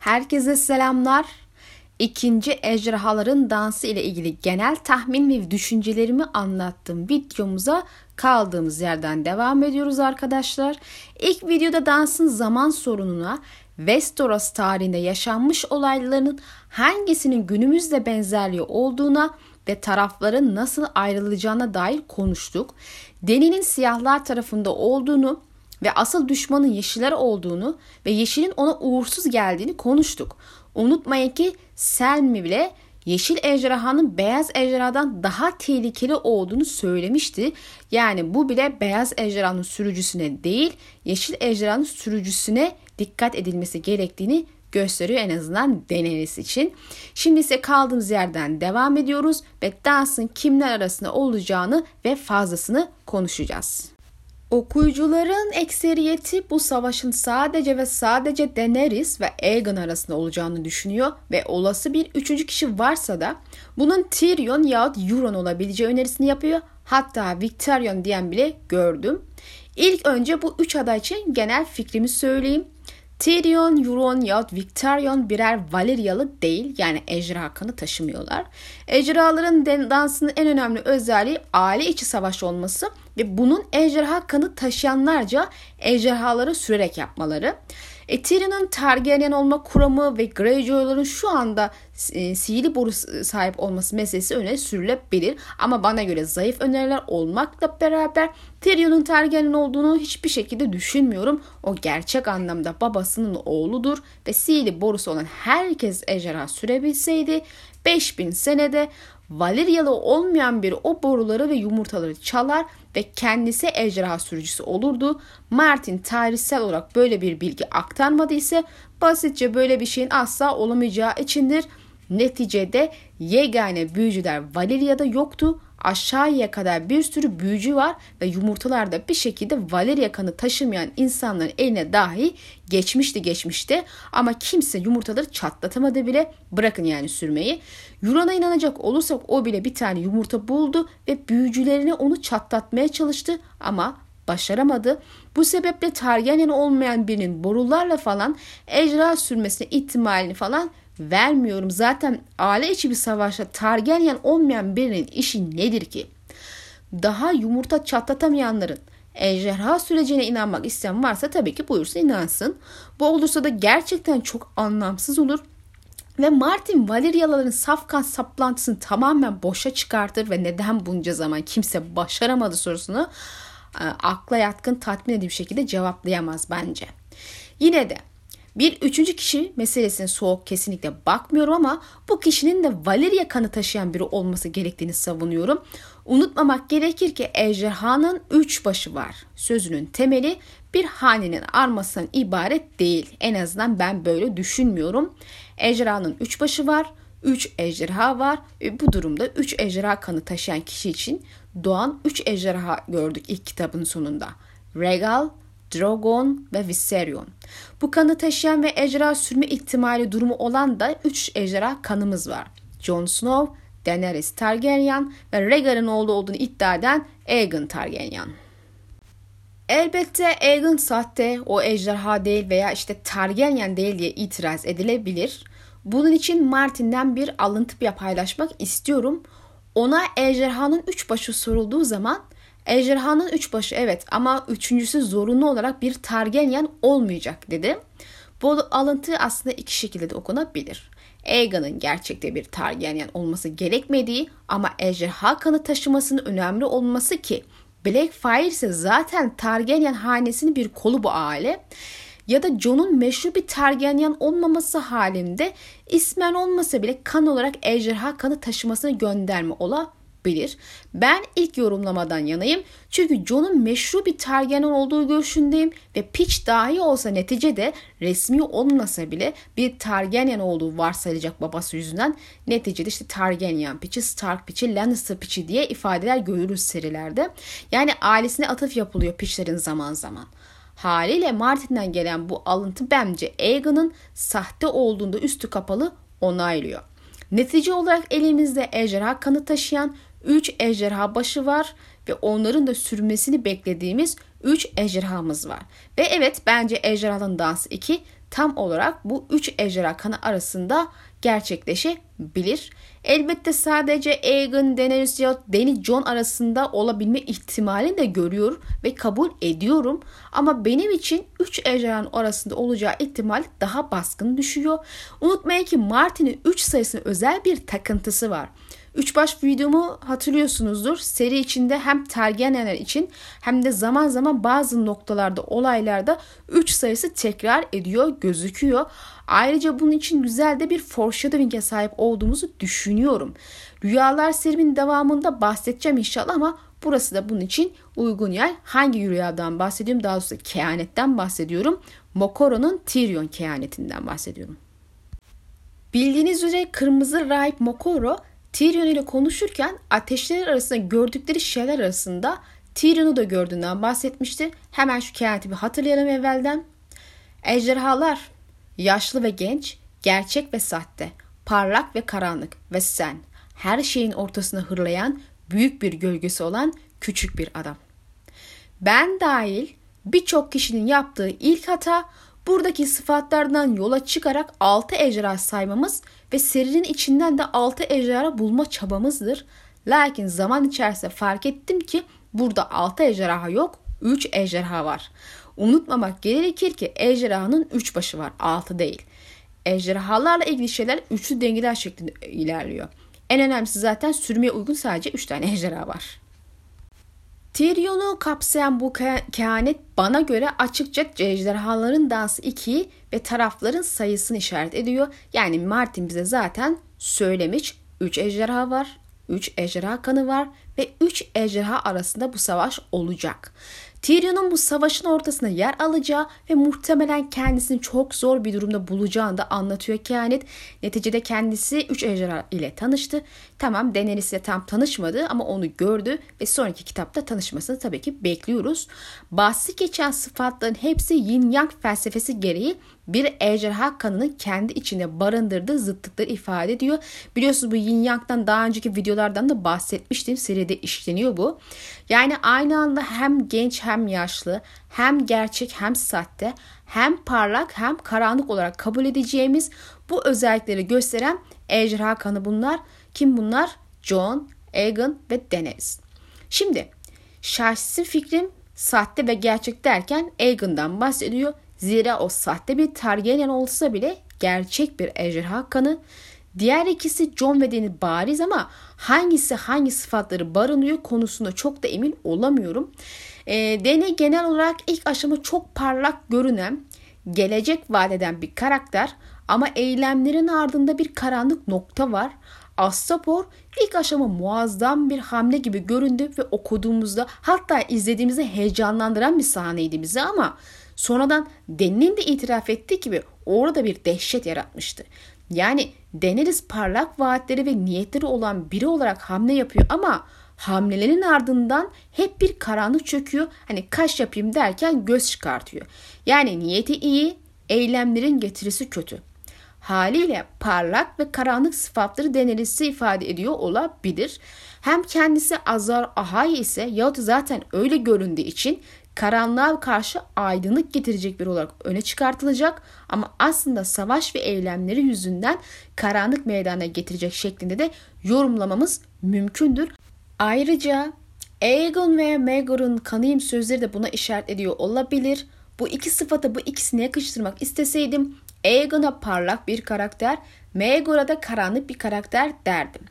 Herkese selamlar. İkinci ejderhaların dansı ile ilgili genel tahmin ve düşüncelerimi anlattığım videomuza kaldığımız yerden devam ediyoruz arkadaşlar. İlk videoda dansın zaman sorununa, Westeros tarihinde yaşanmış olayların hangisinin günümüzde benzerliği olduğuna ve tarafların nasıl ayrılacağına dair konuştuk. Deni'nin siyahlar tarafında olduğunu ve asıl düşmanın yeşiller olduğunu ve yeşilin ona uğursuz geldiğini konuştuk. Unutmayın ki Selmi bile yeşil ejderhanın beyaz ejderhadan daha tehlikeli olduğunu söylemişti. Yani bu bile beyaz ejderhanın sürücüsüne değil yeşil ejderhanın sürücüsüne dikkat edilmesi gerektiğini gösteriyor en azından Daenerys için. Şimdi ise kaldığımız yerden devam ediyoruz ve dansın kimler arasında olacağını ve fazlasını konuşacağız. Okuyucuların ekseriyeti bu savaşın sadece ve sadece Daenerys ve Aegon arasında olacağını düşünüyor ve olası bir üçüncü kişi varsa da bunun Tyrion yahut Euron olabileceği önerisini yapıyor. Hatta Victorion diyen bile gördüm. İlk önce bu üç aday için genel fikrimi söyleyeyim. Tyrion, Euron yahut Victorion birer Valeryalı değil yani ejderha kanı taşımıyorlar. Ejderhaların dansının en önemli özelliği aile içi savaş olması ve bunun ejderha kanı taşıyanlarca ejderhaları sürerek yapmaları. E, Tyrion'un Targaryen olma kuramı ve Greyjoy'ların şu anda e, sihirli boru sahip olması meselesi öne sürülebilir. Ama bana göre zayıf öneriler olmakla beraber Tyrion'un Targaryen olduğunu hiçbir şekilde düşünmüyorum. O gerçek anlamda babasının oğludur ve sihirli borusu olan herkes ejderha sürebilseydi 5000 senede Valeryalı olmayan biri o boruları ve yumurtaları çalar ve kendisi ejderha sürücüsü olurdu. Martin tarihsel olarak böyle bir bilgi aktarmadı ise basitçe böyle bir şeyin asla olamayacağı içindir. Neticede yegane büyücüler Valeria'da yoktu aşağıya kadar bir sürü büyücü var ve yumurtalarda bir şekilde Valeria kanı taşımayan insanların eline dahi geçmişti geçmişti ama kimse yumurtaları çatlatamadı bile bırakın yani sürmeyi. Yunan'a inanacak olursak o bile bir tane yumurta buldu ve büyücülerine onu çatlatmaya çalıştı ama başaramadı. Bu sebeple Targaryen olmayan birinin borularla falan ejderha sürmesine ihtimalini falan vermiyorum. Zaten aile içi bir savaşta Targaryen olmayan birinin işi nedir ki? Daha yumurta çatlatamayanların ejderha sürecine inanmak isteyen varsa tabii ki buyursa inansın. Bu olursa da gerçekten çok anlamsız olur. Ve Martin Valeryaların safkan saplantısını tamamen boşa çıkartır ve neden bunca zaman kimse başaramadı sorusunu e, akla yatkın tatmin edici bir şekilde cevaplayamaz bence. Yine de bir üçüncü kişi meselesine soğuk kesinlikle bakmıyorum ama bu kişinin de Valeria kanı taşıyan biri olması gerektiğini savunuyorum. Unutmamak gerekir ki ejderhanın üç başı var. Sözünün temeli bir hanenin armasından ibaret değil. En azından ben böyle düşünmüyorum. Ejderhanın üç başı var. Üç ejderha var. E bu durumda üç ejderha kanı taşıyan kişi için doğan üç ejderha gördük ilk kitabın sonunda. Regal, Drogon ve Viserion. Bu kanı taşıyan ve ejderha sürme ihtimali durumu olan da 3 ejderha kanımız var. Jon Snow, Daenerys Targaryen ve Rhaegar'ın oğlu olduğunu iddia eden Aegon Targaryen. Elbette Aegon sahte, o ejderha değil veya işte Targaryen değil diye itiraz edilebilir. Bunun için Martin'den bir alıntı paylaşmak istiyorum. Ona ejderhanın üç başı sorulduğu zaman Ejderhanın üç başı evet ama üçüncüsü zorunlu olarak bir Targaryen olmayacak dedi. Bu alıntı aslında iki şekilde de okunabilir. Aegon'un gerçekte bir Targaryen olması gerekmediği ama ejderha kanı taşımasının önemli olması ki Blackfire ise zaten Targaryen hanesinin bir kolu bu aile ya da Jon'un meşhur bir Targaryen olmaması halinde ismen olmasa bile kan olarak ejderha kanı taşımasını gönderme olabilir bilir. Ben ilk yorumlamadan yanayım. Çünkü Jon'un meşru bir Targaryen olduğu görüşündeyim ve Pitch dahi olsa neticede resmi olmasa bile bir Targaryen olduğu varsayılacak babası yüzünden neticede işte Targaryen piçi, Stark piçi, Lannister piçi diye ifadeler görürüz serilerde. Yani ailesine atıf yapılıyor piçlerin zaman zaman. Haliyle Martin'den gelen bu alıntı bence Aegon'un sahte olduğunda üstü kapalı onaylıyor. Netice olarak elimizde ejderha kanı taşıyan 3 ejderha başı var ve onların da sürmesini beklediğimiz 3 ejderhamız var. Ve evet bence ejderhanın dansı 2 tam olarak bu üç ejderha kanı arasında gerçekleşebilir. Elbette sadece Aegon, Daenerys ya Dany Jon arasında olabilme ihtimalini de görüyor ve kabul ediyorum. Ama benim için 3 ejderhanın arasında olacağı ihtimal daha baskın düşüyor. Unutmayın ki Martin'in 3 sayısının özel bir takıntısı var. Üç baş videomu hatırlıyorsunuzdur. Seri içinde hem Targaryenler için hem de zaman zaman bazı noktalarda olaylarda 3 sayısı tekrar ediyor, gözüküyor. Ayrıca bunun için güzel de bir foreshadowing'e sahip olduğumuzu düşünüyorum. Rüyalar serimin devamında bahsedeceğim inşallah ama burası da bunun için uygun yer. Hangi rüyadan bahsediyorum? Daha doğrusu kehanetten bahsediyorum. Mokoro'nun Tyrion kehanetinden bahsediyorum. Bildiğiniz üzere Kırmızı Rahip Mokoro Tyrion ile konuşurken ateşler arasında gördükleri şeyler arasında Tyrion'u da gördüğünden bahsetmişti. Hemen şu kehaneti bir hatırlayalım evvelden. Ejderhalar, yaşlı ve genç, gerçek ve sahte, parlak ve karanlık ve sen, her şeyin ortasına hırlayan, büyük bir gölgesi olan küçük bir adam. Ben dahil birçok kişinin yaptığı ilk hata buradaki sıfatlardan yola çıkarak altı ejderha saymamız ve serinin içinden de altı ejderha bulma çabamızdır. Lakin zaman içerisinde fark ettim ki burada altı ejderha yok, üç ejderha var. Unutmamak gerekir ki ejderhanın üç başı var, altı değil. Ejderhalarla ilgili şeyler üçlü dengeler şeklinde ilerliyor. En önemlisi zaten sürmeye uygun sadece üç tane ejderha var. Tyrion'u kapsayan bu kehanet bana göre açıkça ejderhaların dansı 2'yi ve tarafların sayısını işaret ediyor. Yani Martin bize zaten söylemiş 3 ejderha var, 3 ejderha kanı var ve 3 ejderha arasında bu savaş olacak. Tyrion'un bu savaşın ortasında yer alacağı ve muhtemelen kendisini çok zor bir durumda bulacağını da anlatıyor kehanet. Neticede kendisi 3 ejderha ile tanıştı. Tamam Daenerys ile tam tanışmadı ama onu gördü ve sonraki kitapta tanışmasını tabii ki bekliyoruz. Bahsi geçen sıfatların hepsi yin yang felsefesi gereği bir ejderha kanını kendi içinde barındırdığı zıtlıkları ifade ediyor. Biliyorsunuz bu yin yang'dan daha önceki videolardan da bahsetmiştim. Seride işleniyor bu. Yani aynı anda hem genç hem yaşlı, hem gerçek hem sahte, hem parlak hem karanlık olarak kabul edeceğimiz bu özellikleri gösteren ejderha kanı bunlar. Kim bunlar? John, Aegon ve Daenerys. Şimdi şahsi fikrim sahte ve gerçek derken Aegon'dan bahsediyor. Zira o sahte bir Targaryen olsa bile gerçek bir ejderha kanı. Diğer ikisi John ve Dany bariz ama hangisi hangi sıfatları barınıyor konusunda çok da emin olamıyorum. E, Dany genel olarak ilk aşama çok parlak görünen, gelecek vadeden bir karakter ama eylemlerin ardında bir karanlık nokta var. Astapor ilk aşama muazzam bir hamle gibi göründü ve okuduğumuzda hatta izlediğimizde heyecanlandıran bir sahneydi bize ama sonradan Deni'nin de itiraf ettiği gibi orada bir dehşet yaratmıştı. Yani Daenerys parlak vaatleri ve niyetleri olan biri olarak hamle yapıyor ama hamlelerin ardından hep bir karanlık çöküyor. Hani kaş yapayım derken göz çıkartıyor. Yani niyeti iyi, eylemlerin getirisi kötü. Haliyle parlak ve karanlık sıfatları Daenerys'i ifade ediyor olabilir. Hem kendisi Azar Ahai ise yahut zaten öyle göründüğü için karanlığa karşı aydınlık getirecek bir olarak öne çıkartılacak ama aslında savaş ve eylemleri yüzünden karanlık meydana getirecek şeklinde de yorumlamamız mümkündür. Ayrıca Aegon ve Maegor'un kanıyım sözleri de buna işaret ediyor olabilir. Bu iki sıfatı bu ikisine yakıştırmak isteseydim Aegon'a parlak bir karakter, Maegor'a da karanlık bir karakter derdim.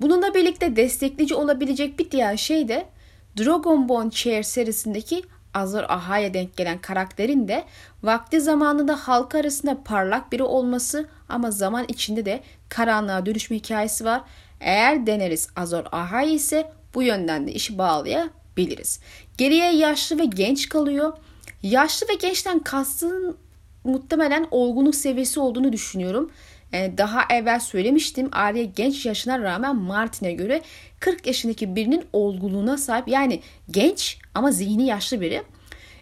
Bununla birlikte destekleyici olabilecek bir diğer şey de Dragonborn Chair serisindeki Azor Ahai'ye denk gelen karakterin de vakti zamanında halk arasında parlak biri olması ama zaman içinde de karanlığa dönüşme hikayesi var. Eğer deneriz Azor Ahai ise bu yönden de işi bağlayabiliriz. Geriye yaşlı ve genç kalıyor. Yaşlı ve gençten kastın muhtemelen olgunluk seviyesi olduğunu düşünüyorum. Ee, daha evvel söylemiştim Arya genç yaşına rağmen Martin'e göre 40 yaşındaki birinin olgunluğuna sahip. Yani genç ama zihni yaşlı biri.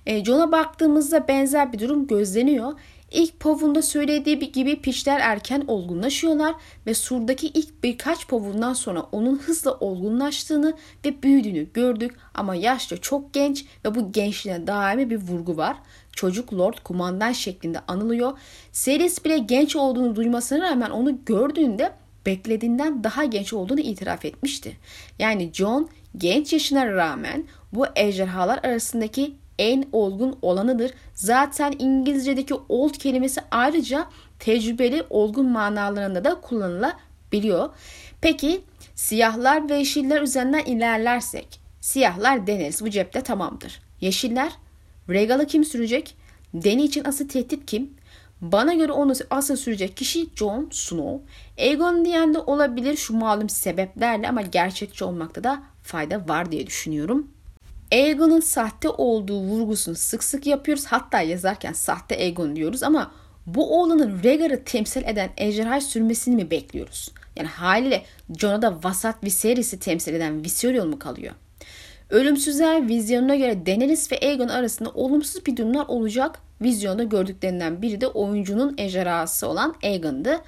Ee, John'a baktığımızda benzer bir durum gözleniyor. İlk povunda söylediği gibi pişler erken olgunlaşıyorlar ve surdaki ilk birkaç povundan sonra onun hızla olgunlaştığını ve büyüdüğünü gördük ama yaşça çok genç ve bu gençliğine daimi bir vurgu var. Çocuk Lord kumandan şeklinde anılıyor. Seris bile genç olduğunu duymasına rağmen onu gördüğünde beklediğinden daha genç olduğunu itiraf etmişti. Yani John genç yaşına rağmen bu ejderhalar arasındaki en olgun olanıdır. Zaten İngilizce'deki old kelimesi ayrıca tecrübeli olgun manalarında da kullanılabiliyor. Peki siyahlar ve yeşiller üzerinden ilerlersek siyahlar deneriz bu cepte tamamdır. Yeşiller Regal'ı kim sürecek? Deni için asıl tehdit kim? Bana göre onu asıl sürecek kişi Jon Snow. Aegon diyen de olabilir şu malum sebeplerle ama gerçekçi olmakta da fayda var diye düşünüyorum. Aegon'un sahte olduğu vurgusunu sık sık yapıyoruz. Hatta yazarken sahte Aegon diyoruz ama bu oğlanın Rhaegar'ı temsil eden ejderha sürmesini mi bekliyoruz? Yani haliyle Jon'a da vasat Viserys'i temsil eden Viserion mu kalıyor? Ölümsüzler vizyonuna göre Daenerys ve Aegon arasında olumsuz bir durumlar olacak. Vizyonda gördüklerinden biri de oyuncunun ejderhası olan Aegon'dı.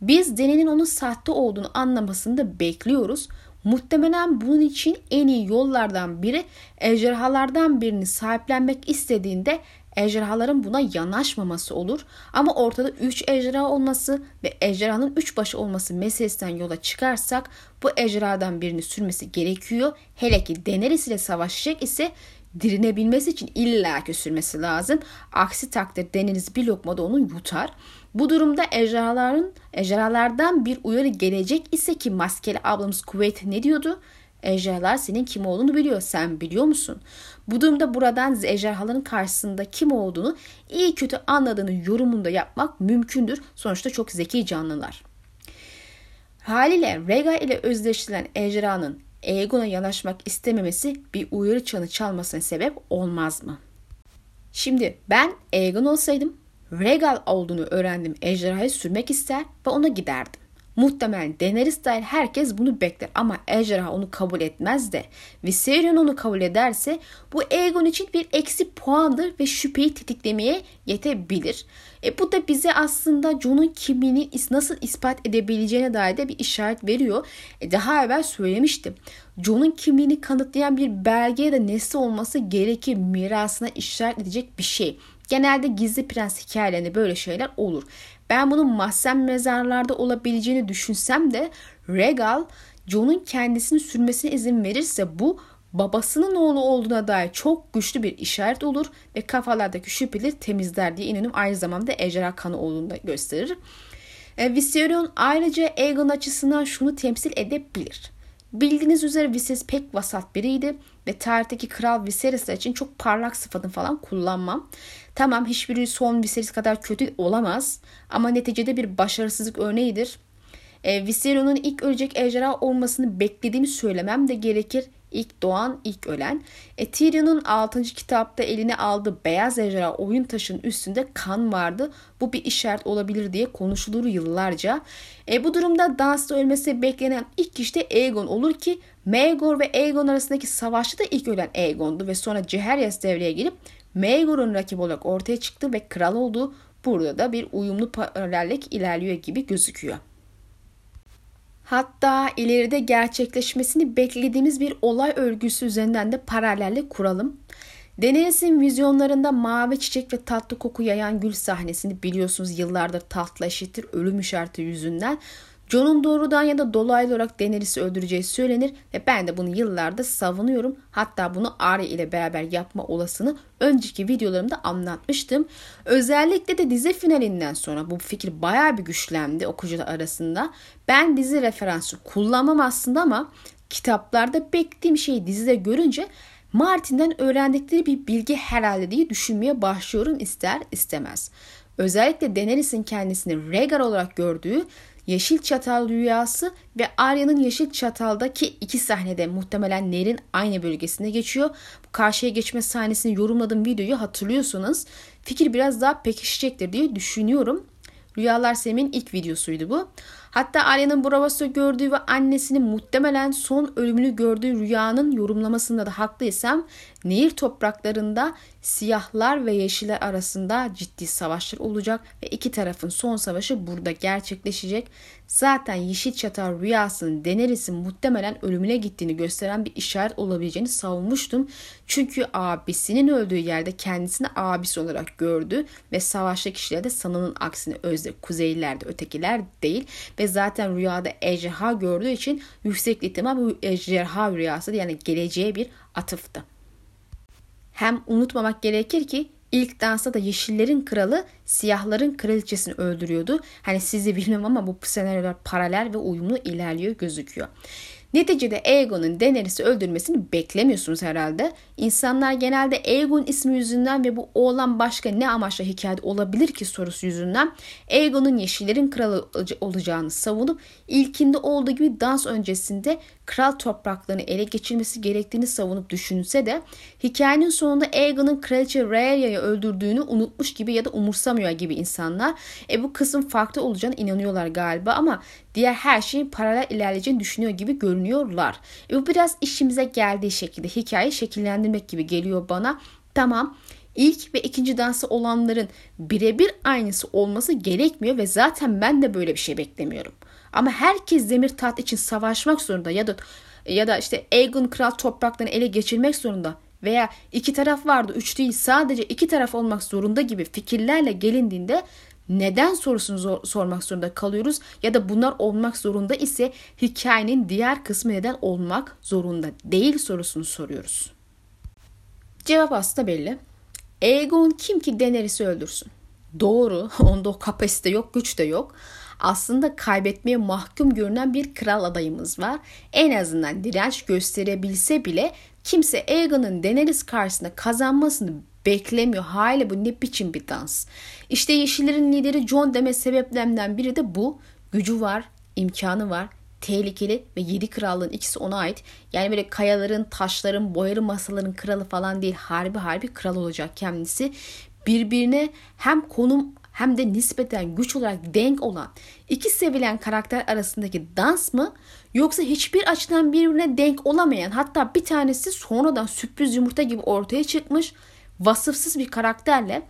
Biz Dany'nin onun sahte olduğunu anlamasını da bekliyoruz. Muhtemelen bunun için en iyi yollardan biri ejderhalardan birini sahiplenmek istediğinde ejderhaların buna yanaşmaması olur. Ama ortada 3 ejderha olması ve ejderhanın 3 başı olması meselesinden yola çıkarsak bu ejderhadan birini sürmesi gerekiyor. Hele ki Daenerys ile savaşacak ise dirinebilmesi için illaki sürmesi lazım. Aksi takdirde Daenerys bir lokmada onu yutar. Bu durumda ejderhaların ejderhalardan bir uyarı gelecek ise ki maskeli ablamız Kuveyt ne diyordu? Ejderhalar senin kim olduğunu biliyor. Sen biliyor musun? Bu durumda buradan ejderhaların karşısında kim olduğunu iyi kötü anladığını yorumunda yapmak mümkündür. Sonuçta çok zeki canlılar. Haliyle Rega ile özdeşleştirilen ejderhanın Aegon'a yanaşmak istememesi bir uyarı çanı çalmasına sebep olmaz mı? Şimdi ben Aegon olsaydım Regal olduğunu öğrendim ejderhayı sürmek ister ve ona giderdim. Muhtemelen Daenerys dahil herkes bunu bekler ama Ejderha onu kabul etmez de Viserion onu kabul ederse bu Aegon için bir eksi puandır ve şüpheyi tetiklemeye yetebilir. E bu da bize aslında Jon'un kimliğini nasıl ispat edebileceğine dair de bir işaret veriyor. E daha evvel söylemiştim. Jon'un kimliğini kanıtlayan bir belge ya da nesne olması gerekir mirasına işaret edecek bir şey. Genelde gizli prens hikayelerinde böyle şeyler olur. Ben bunun mahzen mezarlarda olabileceğini düşünsem de Regal John'un kendisini sürmesine izin verirse bu babasının oğlu olduğuna dair çok güçlü bir işaret olur ve kafalardaki şüpheleri temizler diye inanıyorum. Aynı zamanda ejderha kanı olduğunu da gösterir. E, Viserion ayrıca Aegon açısından şunu temsil edebilir. Bildiğiniz üzere Viserys pek vasat biriydi ve tarihteki kral Viserys için çok parlak sıfatını falan kullanmam. Tamam hiçbiri son Viserys kadar kötü olamaz ama neticede bir başarısızlık örneğidir. E, Viserys'in ilk ölecek ejderha olmasını beklediğimi söylemem de gerekir. İlk doğan, ilk ölen. E, Tyrion'un 6. kitapta eline aldığı beyaz ejderha oyun taşının üstünde kan vardı. Bu bir işaret olabilir diye konuşulur yıllarca. E, bu durumda Dance'da ölmesi beklenen ilk kişi de Aegon olur ki Maegor ve Aegon arasındaki savaşta da ilk ölen Aegon'du ve sonra Jaehaerys devreye girip Maegor'un rakip olarak ortaya çıktı ve kral oldu. Burada da bir uyumlu paralellik ilerliyor gibi gözüküyor. Hatta ileride gerçekleşmesini beklediğimiz bir olay örgüsü üzerinden de paralellik kuralım. Deniz'in vizyonlarında mavi çiçek ve tatlı koku yayan gül sahnesini biliyorsunuz yıllardır tahtla eşittir ölüm işareti yüzünden John'un doğrudan ya da dolaylı olarak Daenerys'i öldüreceği söylenir ve ben de bunu yıllardır savunuyorum. Hatta bunu Arya ile beraber yapma olasını önceki videolarımda anlatmıştım. Özellikle de dizi finalinden sonra bu fikir baya bir güçlendi okuyucular arasında. Ben dizi referansı kullanmam aslında ama kitaplarda beklediğim şeyi dizide görünce Martin'den öğrendikleri bir bilgi herhalde diye düşünmeye başlıyorum ister istemez. Özellikle Daenerys'in kendisini Rhaegar olarak gördüğü Yeşil Çatal Rüyası ve Arya'nın Yeşil Çatal'daki iki sahnede muhtemelen Ner'in aynı bölgesinde geçiyor. Bu karşıya geçme sahnesini yorumladığım videoyu hatırlıyorsunuz. Fikir biraz daha pekişecektir diye düşünüyorum. Rüyalar Sem'in ilk videosuydu bu. Hatta Arya'nın Bravos'ta gördüğü ve annesinin muhtemelen son ölümünü gördüğü rüyanın yorumlamasında da haklıysam Nehir topraklarında siyahlar ve yeşiller arasında ciddi savaşlar olacak ve iki tarafın son savaşı burada gerçekleşecek. Zaten Yeşil Çatar rüyasının Daenerys'in muhtemelen ölümüne gittiğini gösteren bir işaret olabileceğini savunmuştum. Çünkü abisinin öldüğü yerde kendisini abisi olarak gördü ve savaşta kişiler de sanının aksine özde kuzeylilerde ötekiler değil ve zaten rüyada ejderha gördüğü için yüksek ihtimal bu ejderha rüyası yani geleceğe bir atıftı. Hem unutmamak gerekir ki ilk dansta da yeşillerin kralı siyahların kraliçesini öldürüyordu. Hani sizi bilmem ama bu senaryolar paralel ve uyumlu ilerliyor gözüküyor. Neticede Aegon'un Daenerys'i öldürmesini beklemiyorsunuz herhalde. İnsanlar genelde Aegon ismi yüzünden ve bu oğlan başka ne amaçla hikayede olabilir ki sorusu yüzünden Aegon'un yeşillerin kralı olacağını savunup ilkinde olduğu gibi dans öncesinde kral topraklarını ele geçirmesi gerektiğini savunup düşünse de hikayenin sonunda Aegon'un kraliçe Rhaenyra'yı öldürdüğünü unutmuş gibi ya da umursamıyor gibi insanlar. E bu kısım farklı olacağını inanıyorlar galiba ama diğer her şeyin paralel ilerleyeceğini düşünüyor gibi görünüyorlar. E bu biraz işimize geldiği şekilde hikaye şekillendirmek gibi geliyor bana. Tamam ilk ve ikinci dansı olanların birebir aynısı olması gerekmiyor ve zaten ben de böyle bir şey beklemiyorum. Ama herkes demir taht için savaşmak zorunda ya da ya da işte Aegon kral topraklarını ele geçirmek zorunda veya iki taraf vardı üç değil sadece iki taraf olmak zorunda gibi fikirlerle gelindiğinde neden sorusunu zor, sormak zorunda kalıyoruz ya da bunlar olmak zorunda ise hikayenin diğer kısmı neden olmak zorunda değil sorusunu soruyoruz. Cevap aslında belli. Aegon kim ki Daenerys'i öldürsün? Doğru, onda o kapasite yok, güç de yok aslında kaybetmeye mahkum görünen bir kral adayımız var. En azından direnç gösterebilse bile kimse Aegon'un Daenerys karşısında kazanmasını beklemiyor. Hali bu ne biçim bir dans. İşte Yeşillerin lideri Jon deme sebeplerinden biri de bu. Gücü var, imkanı var, tehlikeli ve yedi krallığın ikisi ona ait. Yani böyle kayaların, taşların, boyalı masaların kralı falan değil. Harbi harbi kral olacak kendisi. Birbirine hem konum hem de nispeten güç olarak denk olan iki sevilen karakter arasındaki dans mı yoksa hiçbir açıdan birbirine denk olamayan hatta bir tanesi sonradan sürpriz yumurta gibi ortaya çıkmış vasıfsız bir karakterle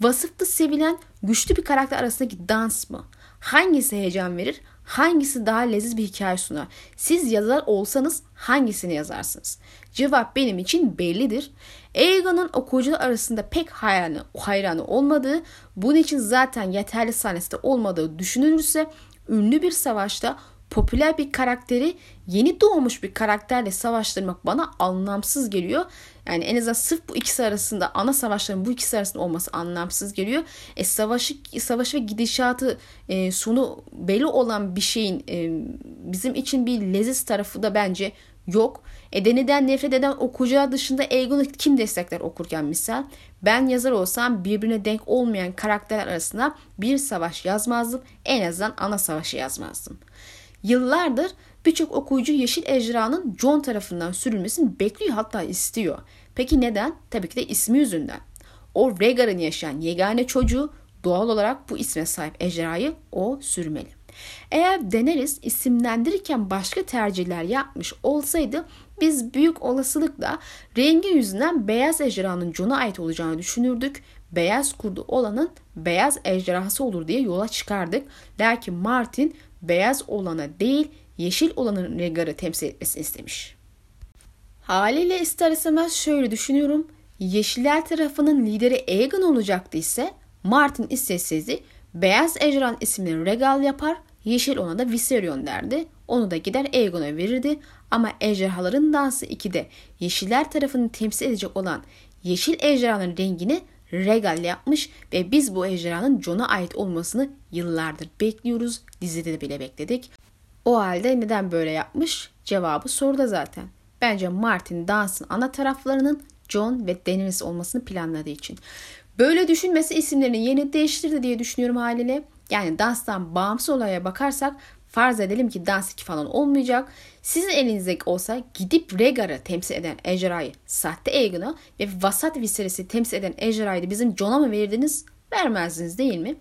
vasıflı sevilen güçlü bir karakter arasındaki dans mı? Hangisi heyecan verir? Hangisi daha leziz bir hikaye sunar? Siz yazar olsanız hangisini yazarsınız? Cevap benim için bellidir. Aegon'un okuyucular arasında pek hayranı, hayranı olmadığı, bunun için zaten yeterli sahnesi de olmadığı düşünülürse ünlü bir savaşta popüler bir karakteri yeni doğmuş bir karakterle savaştırmak bana anlamsız geliyor. Yani en azından sırf bu ikisi arasında ana savaşların bu ikisi arasında olması anlamsız geliyor. E, savaşı, savaş ve gidişatı e, sonu belli olan bir şeyin e, bizim için bir leziz tarafı da bence yok. Edeniden nefret eden okuyucular dışında Aegon'u kim destekler okurken misal? Ben yazar olsam birbirine denk olmayan karakterler arasında bir savaş yazmazdım. En azından ana savaşı yazmazdım. Yıllardır birçok okuyucu Yeşil Ejderhanın John tarafından sürülmesini bekliyor hatta istiyor. Peki neden? Tabii ki de ismi yüzünden. O Rhaegar'ın yaşayan yegane çocuğu doğal olarak bu isme sahip ejderhayı o sürmeli. Eğer Daenerys isimlendirirken başka tercihler yapmış olsaydı biz büyük olasılıkla rengi yüzünden beyaz ejderhanın Jon'a ait olacağını düşünürdük. Beyaz kurdu olanın beyaz ejderhası olur diye yola çıkardık. Lakin Martin beyaz olana değil yeşil olanın Rhaegar'ı temsil etmesini istemiş. Haliyle ister istemez şöyle düşünüyorum. Yeşiller tarafının lideri Aegon olacaktı ise Martin isteseydi beyaz ejderhan isimli regal yapar, yeşil ona da Viserion derdi. Onu da gider Aegon'a verirdi ama ejderhaların dansı 2'de yeşiller tarafını temsil edecek olan yeşil ejderhanın rengini regal yapmış ve biz bu ejderhanın Jon'a ait olmasını yıllardır bekliyoruz. Dizide de bile bekledik. O halde neden böyle yapmış? Cevabı soruda zaten. Bence Martin dansın ana taraflarının John ve Daenerys olmasını planladığı için. Böyle düşünmesi isimlerini yeni değiştirdi diye düşünüyorum haliyle. Yani danstan bağımsız olaya bakarsak farz edelim ki dans 2 falan olmayacak. Sizin elinizde olsa gidip Rhaegar'ı temsil eden ejderhayı sahte Aegon'a ve vasat Viserys'i temsil eden ejderhayı bizim Jon'a mı verirdiniz? Vermezdiniz değil mi?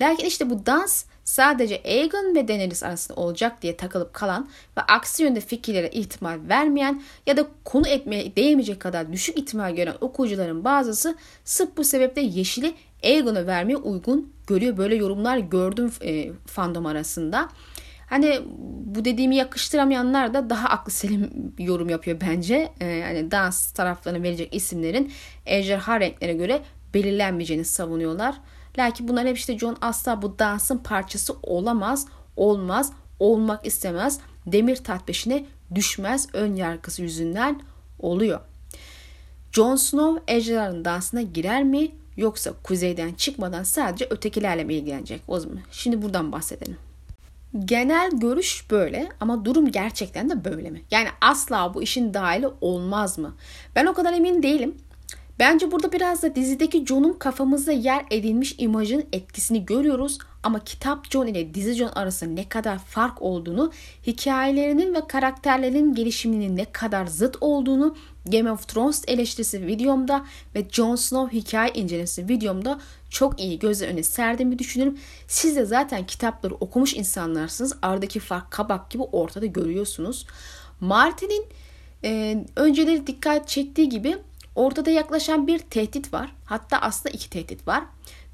Lakin işte bu dans sadece Aegon ve Daenerys arasında olacak diye takılıp kalan ve aksi yönde fikirlere ihtimal vermeyen ya da konu etmeye değmeyecek kadar düşük ihtimal gören okuyucuların bazısı sırf bu sebeple yeşili Aegon'a vermeye uygun görüyor. Böyle yorumlar gördüm e, fandom arasında. Hani bu dediğimi yakıştıramayanlar da daha aklı selim yorum yapıyor bence. Ee, yani dans taraflarına verecek isimlerin ejderha renklerine göre belirlenmeyeceğini savunuyorlar. Lakin bunlar hep işte John asla bu dansın parçası olamaz, olmaz, olmak istemez. Demir tat peşine düşmez ön yargısı yüzünden oluyor. Jon Snow ejderhanın dansına girer mi yoksa kuzeyden çıkmadan sadece ötekilerle mi ilgilenecek? O zaman şimdi buradan bahsedelim. Genel görüş böyle ama durum gerçekten de böyle mi? Yani asla bu işin dahili olmaz mı? Ben o kadar emin değilim. Bence burada biraz da dizideki John'un kafamızda yer edilmiş imajın etkisini görüyoruz ama kitap John ile dizi John arasında ne kadar fark olduğunu, hikayelerinin ve karakterlerin gelişiminin ne kadar zıt olduğunu Game of Thrones eleştirisi videomda ve Jon Snow hikaye incelemesi videomda çok iyi gözler önüne serdiğimi düşünüyorum. Siz de zaten kitapları okumuş insanlarsınız. Aradaki fark kabak gibi ortada görüyorsunuz. Martin'in e, önceleri dikkat çektiği gibi ortada yaklaşan bir tehdit var. Hatta aslında iki tehdit var.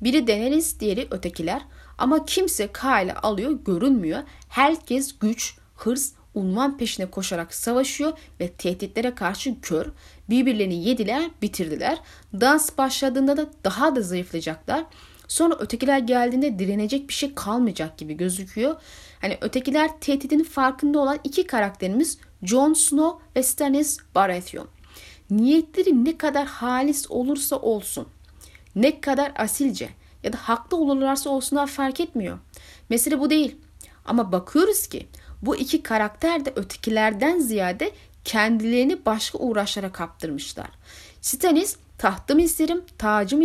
Biri Daenerys, diğeri ötekiler. Ama kimse Kyle'ı alıyor görünmüyor. Herkes güç, hırs, unvan peşine koşarak savaşıyor ve tehditlere karşı kör. Birbirlerini yediler, bitirdiler. Dans başladığında da daha da zayıflayacaklar. Sonra ötekiler geldiğinde direnecek bir şey kalmayacak gibi gözüküyor. Hani ötekiler tehdidin farkında olan iki karakterimiz Jon Snow ve Stannis Baratheon. Niyetleri ne kadar halis olursa olsun, ne kadar asilce ya da haklı olurlarsa olsunlar fark etmiyor. Mesele bu değil. Ama bakıyoruz ki bu iki karakter de ötekilerden ziyade kendilerini başka uğraşlara kaptırmışlar. Stannis tahtımı isterim, tacımı